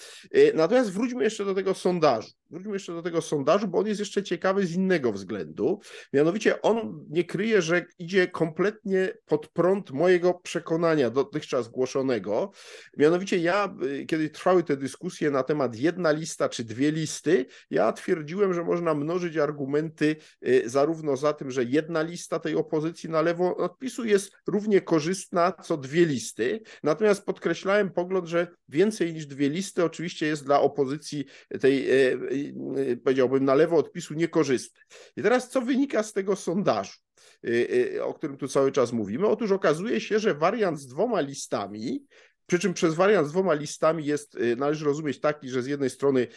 Natomiast wróćmy jeszcze do tego sondażu, wróćmy jeszcze do tego sondażu, bo on jest jeszcze ciekawy z innego względu. Mianowicie on nie kryje, że idzie kompletnie pod prąd mojego przekonania dotychczas głoszonego. Mianowicie ja, y, kiedy trwały te dyskusje na temat jedna lista czy dwie listy, ja twierdziłem, że można mnożyć argumenty y, zarówno za tym, że jedna lista tej opozycji na lewo odpisu jest równie korzystna co dwie listy. Natomiast podkreślałem pogląd, że więcej niż dwie listy oczywiście jest dla opozycji tej, e, powiedziałbym, na lewo odpisu niekorzystne. I teraz co wynika z tego sondażu? E, o którym tu cały czas mówimy. Otóż okazuje się, że wariant z dwoma listami przy czym przez wariant z dwoma listami jest, należy rozumieć taki, że z jednej strony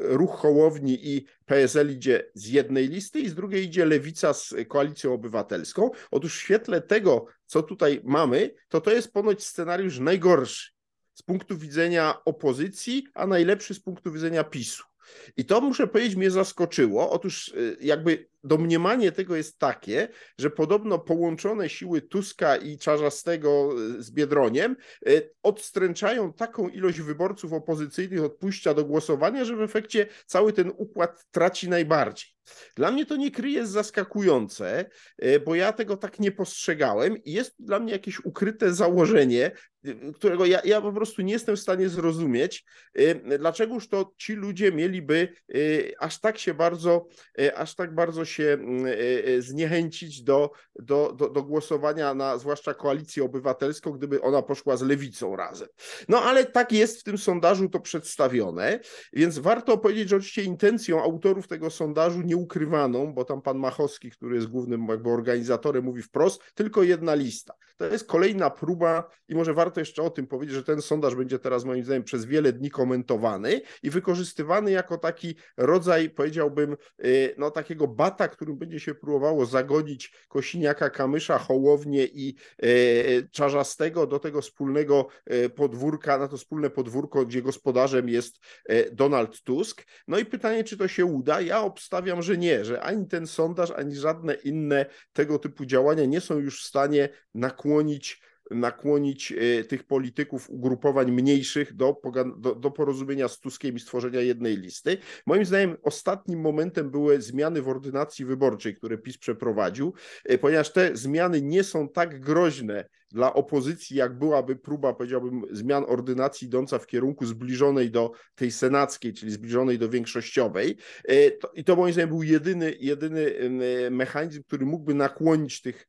ruch Hołowni i PSL idzie z jednej listy i z drugiej idzie Lewica z Koalicją Obywatelską. Otóż w świetle tego, co tutaj mamy, to to jest ponoć scenariusz najgorszy z punktu widzenia opozycji, a najlepszy z punktu widzenia PiSu. I to muszę powiedzieć, mnie zaskoczyło. Otóż y, jakby domniemanie tego jest takie, że podobno połączone siły Tuska i Czarzastego z Biedroniem y, odstręczają taką ilość wyborców opozycyjnych od pójścia do głosowania, że w efekcie cały ten układ traci najbardziej. Dla mnie to nie kryje zaskakujące, y, bo ja tego tak nie postrzegałem i jest dla mnie jakieś ukryte założenie, którego ja, ja po prostu nie jestem w stanie zrozumieć, dlaczegoż to ci ludzie mieliby aż tak się bardzo, aż tak bardzo się mm, e, e, zniechęcić do, do, do, do głosowania na zwłaszcza koalicję obywatelską, gdyby ona poszła z lewicą razem. No ale tak jest w tym sondażu to przedstawione, więc warto powiedzieć, że oczywiście intencją autorów tego sondażu nieukrywaną, bo tam pan Machowski, który jest głównym jakby organizatorem, mówi wprost, tylko jedna lista. To jest kolejna próba i może warto jeszcze o tym powiedzieć, że ten sondaż będzie teraz moim zdaniem przez wiele dni komentowany i wykorzystywany jako taki rodzaj, powiedziałbym, y, no takiego bata, którym będzie się próbowało zagonić Kosiniaka, Kamysza, Hołownię i e, Czarzastego do tego wspólnego e, podwórka, na to wspólne podwórko, gdzie gospodarzem jest e, Donald Tusk. No i pytanie, czy to się uda? Ja obstawiam, że nie, że ani ten sondaż, ani żadne inne tego typu działania nie są już w stanie nakłonić nakłonić e, tych polityków ugrupowań mniejszych do, do, do porozumienia z Tuskiem i stworzenia jednej listy. Moim zdaniem ostatnim momentem były zmiany w ordynacji wyborczej, które PiS przeprowadził, e, ponieważ te zmiany nie są tak groźne dla opozycji, jak byłaby próba, powiedziałbym, zmian ordynacji idąca w kierunku zbliżonej do tej senackiej, czyli zbliżonej do większościowej. E, I to moim zdaniem był jedyny, jedyny mechanizm, który mógłby nakłonić tych,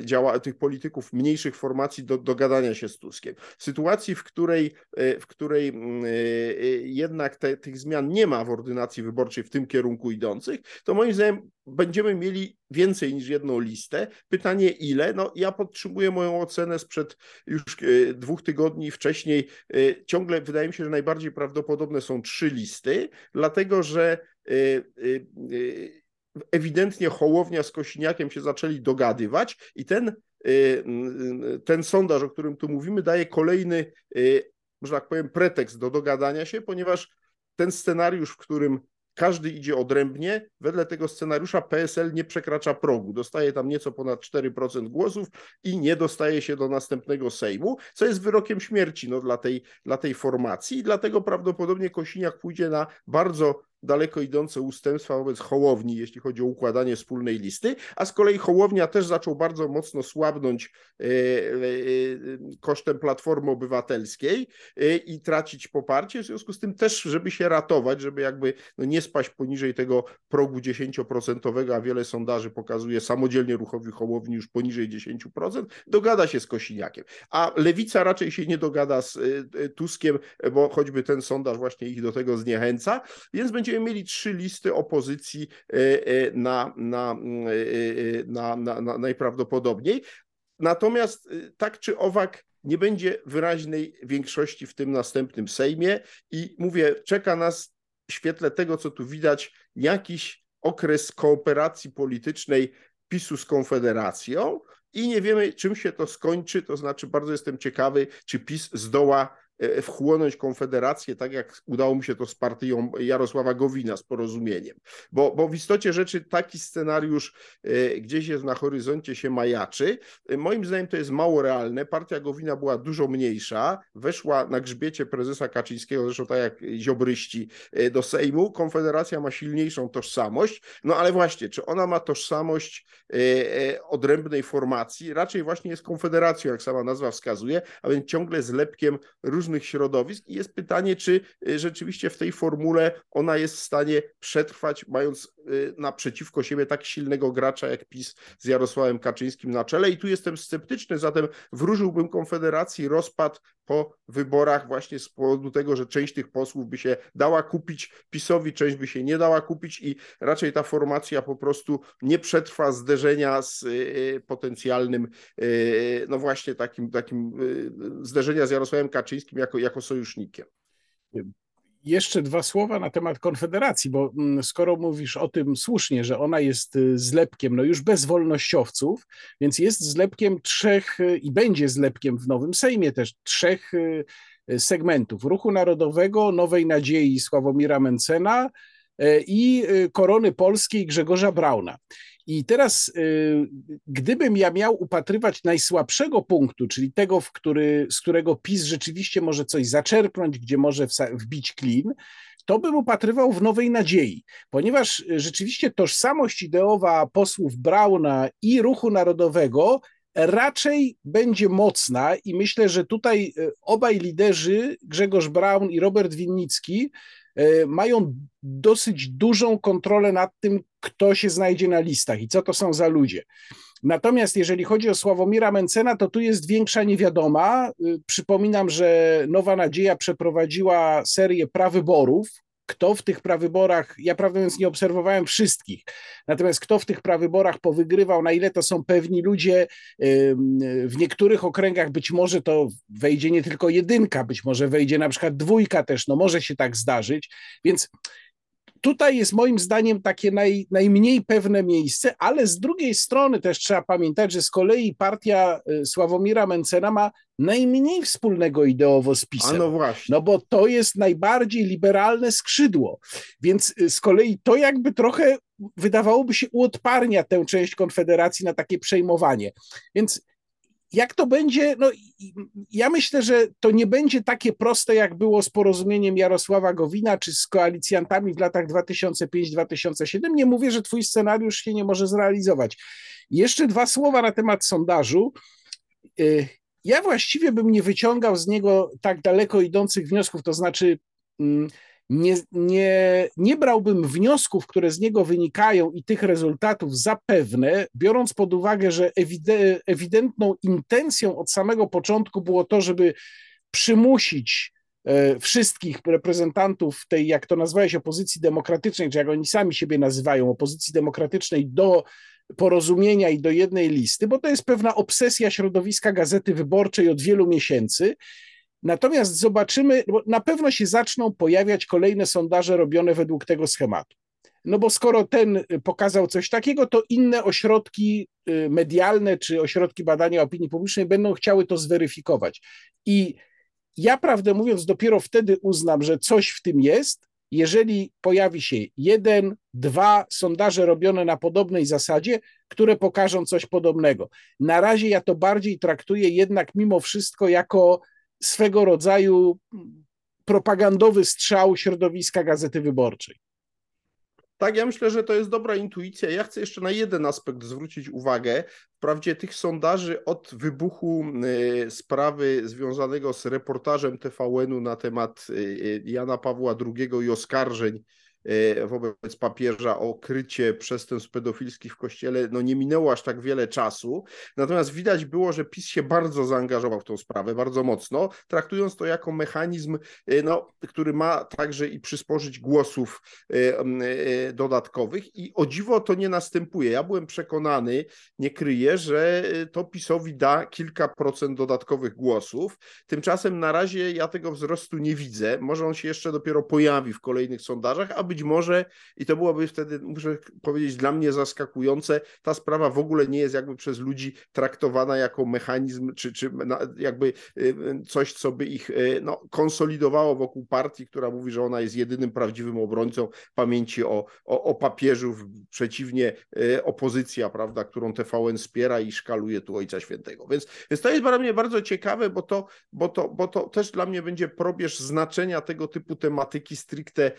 działa, tych polityków mniejszych formacji do dogadania się z Tuskiem. W sytuacji, w której, e, w której e, e, jednak te, tych zmian nie ma w ordynacji wyborczej w tym kierunku idących, to moim zdaniem będziemy mieli więcej niż jedną listę. Pytanie ile? No ja podtrzymuję moją ocenę sprzed już dwóch tygodni wcześniej. Ciągle wydaje mi się, że najbardziej prawdopodobne są trzy listy, dlatego że ewidentnie Hołownia z Kosiniakiem się zaczęli dogadywać i ten ten sondaż, o którym tu mówimy, daje kolejny, że tak powiem, pretekst do dogadania się, ponieważ ten scenariusz, w którym każdy idzie odrębnie, wedle tego scenariusza PSL nie przekracza progu. Dostaje tam nieco ponad 4% głosów i nie dostaje się do następnego Sejmu, co jest wyrokiem śmierci no, dla, tej, dla tej formacji i dlatego prawdopodobnie Kosiniak pójdzie na bardzo daleko idące ustępstwa wobec Hołowni, jeśli chodzi o układanie wspólnej listy, a z kolei Hołownia też zaczął bardzo mocno słabnąć e, e, kosztem Platformy Obywatelskiej e, i tracić poparcie, w związku z tym też, żeby się ratować, żeby jakby no nie spaść poniżej tego progu 10%, a wiele sondaży pokazuje samodzielnie ruchowi Hołowni już poniżej 10%, dogada się z Kosiniakiem. A Lewica raczej się nie dogada z Tuskiem, bo choćby ten sondaż właśnie ich do tego zniechęca, więc będzie będziemy mieli trzy listy opozycji e, e, na, na, e, na, na, na najprawdopodobniej. Natomiast tak czy owak nie będzie wyraźnej większości w tym następnym Sejmie i mówię, czeka nas w świetle tego, co tu widać, jakiś okres kooperacji politycznej PiSu z Konfederacją i nie wiemy, czym się to skończy. To znaczy, bardzo jestem ciekawy, czy PiS zdoła wchłonąć Konfederację, tak jak udało mi się to z partią Jarosława Gowina z porozumieniem. Bo, bo w istocie rzeczy taki scenariusz e, gdzieś jest na horyzoncie się majaczy. Moim zdaniem to jest mało realne. Partia Gowina była dużo mniejsza, weszła na grzbiecie prezesa Kaczyńskiego, zresztą tak jak ziobryści do Sejmu. Konfederacja ma silniejszą tożsamość, no ale właśnie, czy ona ma tożsamość odrębnej formacji? Raczej właśnie jest konfederacją, jak sama nazwa wskazuje, a więc ciągle zlepkiem różnych środowisk i jest pytanie, czy y, rzeczywiście w tej formule ona jest w stanie przetrwać, mając naprzeciwko siebie tak silnego gracza jak PiS z Jarosławem Kaczyńskim na czele i tu jestem sceptyczny, zatem wróżyłbym Konfederacji rozpad po wyborach właśnie z powodu tego, że część tych posłów by się dała kupić PiSowi, część by się nie dała kupić i raczej ta formacja po prostu nie przetrwa zderzenia z y, potencjalnym, no właśnie takim, takim zderzenia z Jarosławem Kaczyńskim jako, jako sojusznikiem. Jeszcze dwa słowa na temat Konfederacji, bo mm, skoro mówisz o tym słusznie, że ona jest y, zlepkiem, no już bez wolnościowców, więc jest zlepkiem trzech y, i będzie zlepkiem w Nowym Sejmie też trzech y, segmentów: Ruchu Narodowego, Nowej Nadziei Sławomira Mencena i Korony Polskiej Grzegorza Brauna. I teraz, y, gdybym ja miał upatrywać najsłabszego punktu, czyli tego, w który, z którego PiS rzeczywiście może coś zaczerpnąć, gdzie może wbić klin, to bym upatrywał w nowej nadziei, ponieważ y, rzeczywiście tożsamość ideowa posłów Brauna i ruchu narodowego raczej będzie mocna i myślę, że tutaj y, obaj liderzy, Grzegorz Braun i Robert Winnicki, mają dosyć dużą kontrolę nad tym, kto się znajdzie na listach i co to są za ludzie. Natomiast jeżeli chodzi o Sławomira Mencena, to tu jest większa niewiadoma. E, przypominam, że Nowa Nadzieja przeprowadziła serię prawyborów, kto w tych prawyborach, ja prawdę mówiąc nie obserwowałem wszystkich, natomiast kto w tych prawyborach powygrywał, na ile to są pewni ludzie, w niektórych okręgach być może to wejdzie nie tylko jedynka, być może wejdzie na przykład dwójka też, no może się tak zdarzyć, więc tutaj jest moim zdaniem takie naj, najmniej pewne miejsce, ale z drugiej strony też trzeba pamiętać, że z kolei partia y, Sławomira Mencena ma najmniej wspólnego ideowo z PiSem. A no właśnie. No bo to jest najbardziej liberalne skrzydło. Więc y, z kolei to jakby trochę wydawałoby się uodparnia tę część Konfederacji na takie przejmowanie. Więc jak to będzie? No, ja myślę, że to nie będzie takie proste, jak było z porozumieniem Jarosława Gowina czy z koalicjantami w latach 2005-2007. Nie mówię, że twój scenariusz się nie może zrealizować. Jeszcze dwa słowa na temat sondażu. Y, ja właściwie bym nie wyciągał z niego tak daleko idących wniosków, to znaczy mm, nie, nie, nie brałbym wniosków, które z niego wynikają i tych rezultatów zapewne, biorąc pod uwagę, że ewidentną intencją od samego początku było to, żeby przymusić e, wszystkich reprezentantów tej, jak to nazwałeś, opozycji demokratycznej, czy jak oni sami siebie nazywają, opozycji demokratycznej do porozumienia i do jednej listy, bo to jest pewna obsesja środowiska Gazety Wyborczej od wielu miesięcy. Natomiast zobaczymy, bo na pewno się zaczną pojawiać kolejne sondaże robione według tego schematu. No bo skoro ten pokazał coś takiego, to inne ośrodki y, medialne czy ośrodki badania opinii publicznej będą chciały to zweryfikować. I ja, prawdę mówiąc, dopiero wtedy uznam, że coś w tym jest, jeżeli pojawi się jeden, dwa sondaże robione na podobnej zasadzie, które pokażą coś podobnego. Na razie ja to bardziej traktuję jednak mimo wszystko jako swego rodzaju propagandowy strzał środowiska Gazety Wyborczej. Tak, ja myślę, że to jest dobra intuicja. Ja chcę jeszcze na jeden aspekt zwrócić uwagę. Wprawdzie tych sondaży od wybuchu y, sprawy związanego z reportażem TVN-u na temat y, y, Jana Pawła II i oskarżeń wobec papieża o krycie przestępstw pedofilskich w kościele, no nie minęło aż tak wiele czasu. Natomiast widać było, że PiS się bardzo zaangażował w tą sprawę, bardzo mocno, traktując to jako mechanizm, e, no, który ma także i przysporzyć głosów e, dodatkowych i o dziwo to nie następuje. Ja byłem przekonany, nie kryję, że to PiSowi da kilka procent dodatkowych głosów. Tymczasem na razie ja tego wzrostu nie widzę. Może on się jeszcze dopiero pojawi w kolejnych sondażach, a być może, i to byłoby wtedy, muszę powiedzieć, dla mnie zaskakujące, ta sprawa w ogóle nie jest jakby przez ludzi traktowana jako mechanizm, czy, czy jakby y, coś, co by ich y, no, konsolidowało wokół partii, która mówi, że ona jest jedynym prawdziwym obrońcą pamięci o, o, o papieżu, przeciwnie y, opozycja, prawda, którą TVN wspiera i szkaluje tu Ojca Świętego. Więc, więc to jest dla mnie bardzo ciekawe, bo to, bo, to, bo to też dla mnie będzie probierz znaczenia tego typu tematyki stricte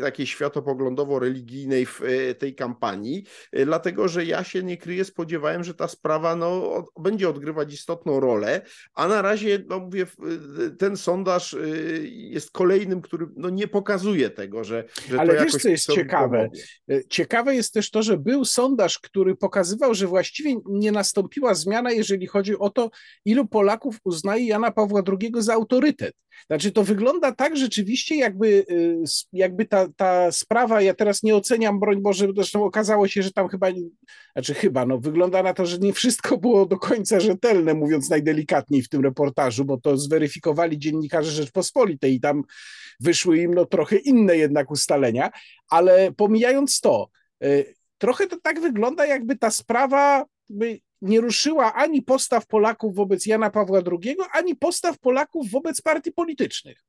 takiej światopoglądowo-religijnej w tej kampanii, dlatego że ja się nie kryję, spodziewałem, że ta sprawa no, będzie odgrywać istotną rolę, a na razie, no mówię, ten sondaż jest kolejnym, który no, nie pokazuje tego, że, że Ale to wiesz, co jest ciekawe? Pomogło. Ciekawe jest też to, że był sondaż, który pokazywał, że właściwie nie nastąpiła zmiana, jeżeli chodzi o to, ilu Polaków uznaje Jana Pawła II za autorytet. Znaczy, to wygląda tak rzeczywiście, jakby, jakby ta, ta sprawa, ja teraz nie oceniam, broń Boże, zresztą okazało się, że tam chyba, znaczy chyba, no wygląda na to, że nie wszystko było do końca rzetelne, mówiąc najdelikatniej w tym reportażu, bo to zweryfikowali dziennikarze Rzeczpospolitej i tam wyszły im no trochę inne jednak ustalenia, ale pomijając to, y, trochę to tak wygląda, jakby ta sprawa nie ruszyła ani postaw Polaków wobec Jana Pawła II, ani postaw Polaków wobec partii politycznych.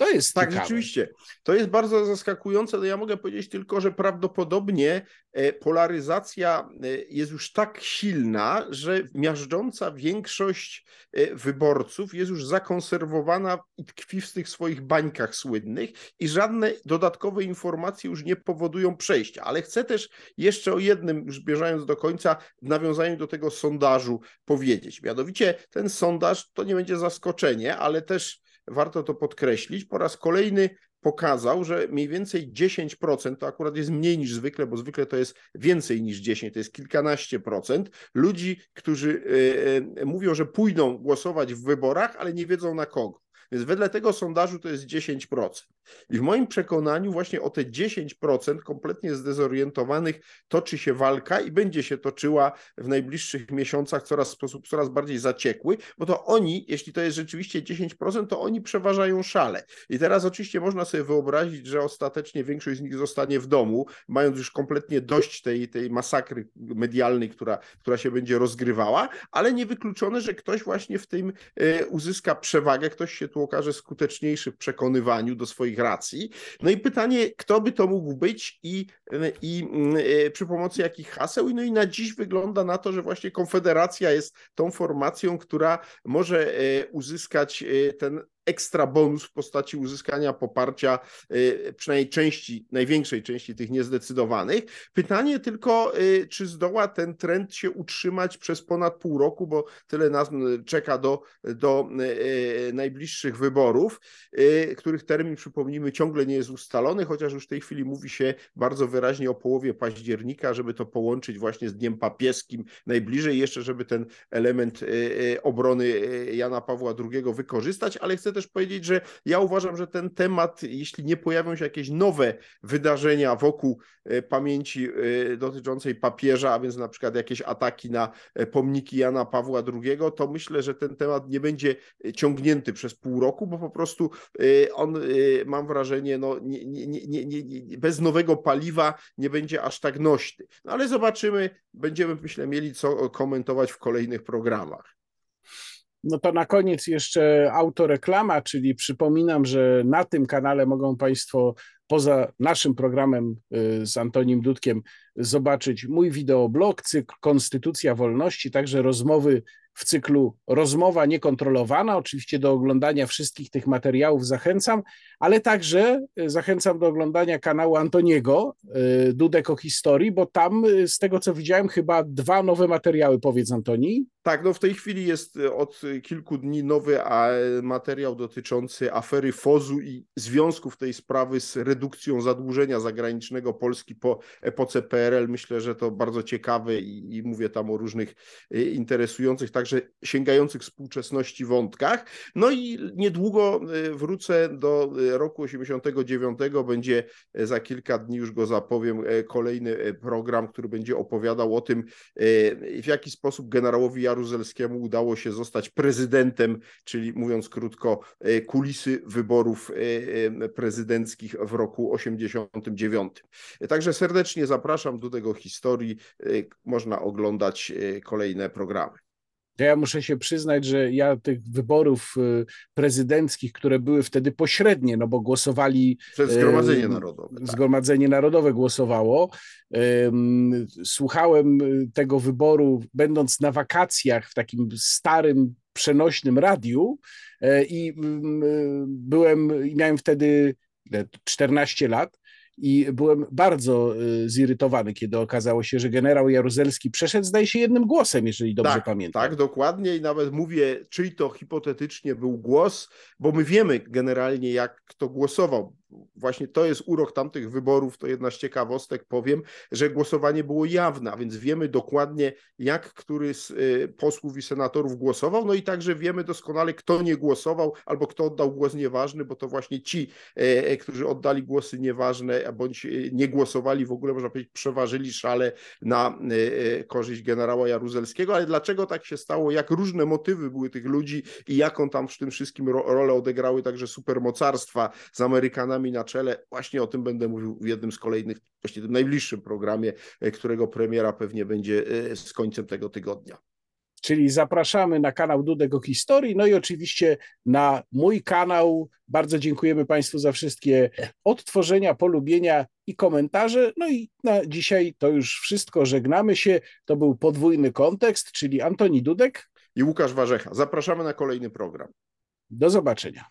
To jest tak, ciekawe. rzeczywiście. To jest bardzo zaskakujące. No ja mogę powiedzieć tylko, że prawdopodobnie e, polaryzacja e, jest już tak silna, że miażdżąca większość e, wyborców jest już zakonserwowana i tkwi w tych swoich bańkach słynnych i żadne dodatkowe informacje już nie powodują przejścia. Ale chcę też jeszcze o jednym, już bieżając do końca, w nawiązaniu do tego sondażu powiedzieć. Mianowicie ten sondaż to nie będzie zaskoczenie, ale też warto to podkreślić, po raz kolejny pokazał, że mniej więcej 10%, to akurat jest mniej niż zwykle, bo zwykle to jest więcej niż 10, to jest kilkanaście procent ludzi, którzy e, e, mówią, że pójdą głosować w wyborach, ale nie wiedzą na kogo. Więc wedle tego sondażu to jest 10%. I w moim przekonaniu właśnie o te 10% kompletnie zdezorientowanych toczy się walka i będzie się toczyła w najbliższych miesiącach coraz w sposób coraz bardziej zaciekły, bo to oni, jeśli to jest rzeczywiście 10%, to oni przeważają szale. I teraz oczywiście można sobie wyobrazić, że ostatecznie większość z nich zostanie w domu, mając już kompletnie dość tej, tej masakry medialnej, która, która się będzie rozgrywała, ale niewykluczone, że ktoś właśnie w tym e, uzyska przewagę, ktoś się tu okaże skuteczniejszy w przekonywaniu do swoich racji. No i pytanie, kto by to mógł być i, i e, przy pomocy jakich haseł? No i na dziś wygląda na to, że właśnie Konfederacja jest tą formacją, która może e, uzyskać e, ten ekstra bonus w postaci uzyskania poparcia y, przynajmniej części, największej części tych niezdecydowanych. Pytanie tylko, y, czy zdoła ten trend się utrzymać przez ponad pół roku, bo tyle nas czeka do, do y, najbliższych wyborów, których termin, przypomnijmy, ciągle nie jest ustalony, chociaż już w tej chwili mówi się bardzo wyraźnie o połowie października, żeby to połączyć właśnie z Dniem Papieskim najbliżej, jeszcze żeby ten element obrony Jana Pawła II wykorzystać, ale chcę też też powiedzieć, że ja uważam, że ten temat, jeśli nie pojawią się jakieś nowe wydarzenia wokół e, pamięci e, dotyczącej papieża, a więc na przykład jakieś ataki na e, pomniki Jana Pawła II, to myślę, że ten temat nie będzie ciągnięty przez pół roku, bo po prostu on, mam wrażenie, no, nie, nie, nie, bez nowego paliwa nie będzie aż tak nośny. No ale zobaczymy, będziemy, myślę, mieli co komentować w kolejnych programach. No to na koniec jeszcze autoreklama, czyli przypominam, że na tym kanale mogą Państwo poza naszym programem y, z Antonim Dudkiem zobaczyć mój wideoblog, cykl Konstytucja Wolności, także rozmowy w cyklu Rozmowa Niekontrolowana. Oczywiście do oglądania wszystkich tych materiałów zachęcam, ale także e, zachęcam do oglądania kanału Antoniego e, Dudek o historii, bo tam e, z tego co widziałem chyba dwa nowe materiały, powiedz Antoni. Tak, no w tej chwili jest od kilku dni nowy materiał dotyczący afery Fozu i związków tej sprawy z redukcją zadłużenia zagranicznego Polski po epoce PRL. Myślę, że to bardzo ciekawe i, i mówię tam o różnych interesujących także także sięgających współczesności wątkach. No i niedługo wrócę do roku 89, będzie za kilka dni, już go zapowiem, kolejny program, który będzie opowiadał o tym, w jaki sposób generałowi Jaruzelskiemu udało się zostać prezydentem, czyli mówiąc krótko, kulisy wyborów prezydenckich w roku 89. Także serdecznie zapraszam do tego historii. Można oglądać kolejne programy. Ja muszę się przyznać, że ja tych wyborów prezydenckich, które były wtedy pośrednie, no bo głosowali. Przez Zgromadzenie Narodowe. Tak. Zgromadzenie Narodowe głosowało. Słuchałem tego wyboru, będąc na wakacjach w takim starym, przenośnym radiu i byłem, miałem wtedy 14 lat i byłem bardzo y, zirytowany, kiedy okazało się, że generał Jaruzelski przeszedł, zdaje się, jednym głosem, jeżeli dobrze tak, pamiętam. Tak, dokładnie i nawet mówię, czyj to hipotetycznie był głos, bo my wiemy generalnie, jak kto głosował właśnie to jest urok tamtych wyborów, to jedna z ciekawostek powiem, że głosowanie było jawne, a więc wiemy dokładnie, jak który z y, posłów i senatorów głosował, no i także wiemy doskonale, kto nie głosował albo kto oddał głos nieważny, bo to właśnie ci, e, e, którzy oddali głosy nieważne, bądź nie głosowali w ogóle, można powiedzieć, przeważyli szale na korzyść generała Jaruzelskiego, ale dlaczego tak się stało, jak różne motywy były tych ludzi i jaką tam w tym wszystkim rolę odegrały także supermocarstwa z Amerykanami na czele. Właśnie o tym będę mówił w jednym z kolejnych, właśnie tym najbliższym programie, e, którego premiera pewnie będzie e, z końcem tego tygodnia. Czyli zapraszamy na kanał Dudek o Historii, no i oczywiście na mój kanał. Bardzo dziękujemy Państwu za wszystkie odtworzenia, polubienia i komentarze. No i na dzisiaj to już wszystko. Żegnamy się. To był podwójny kontekst, czyli Antoni Dudek i Łukasz Warzecha. Zapraszamy na kolejny program. Do zobaczenia.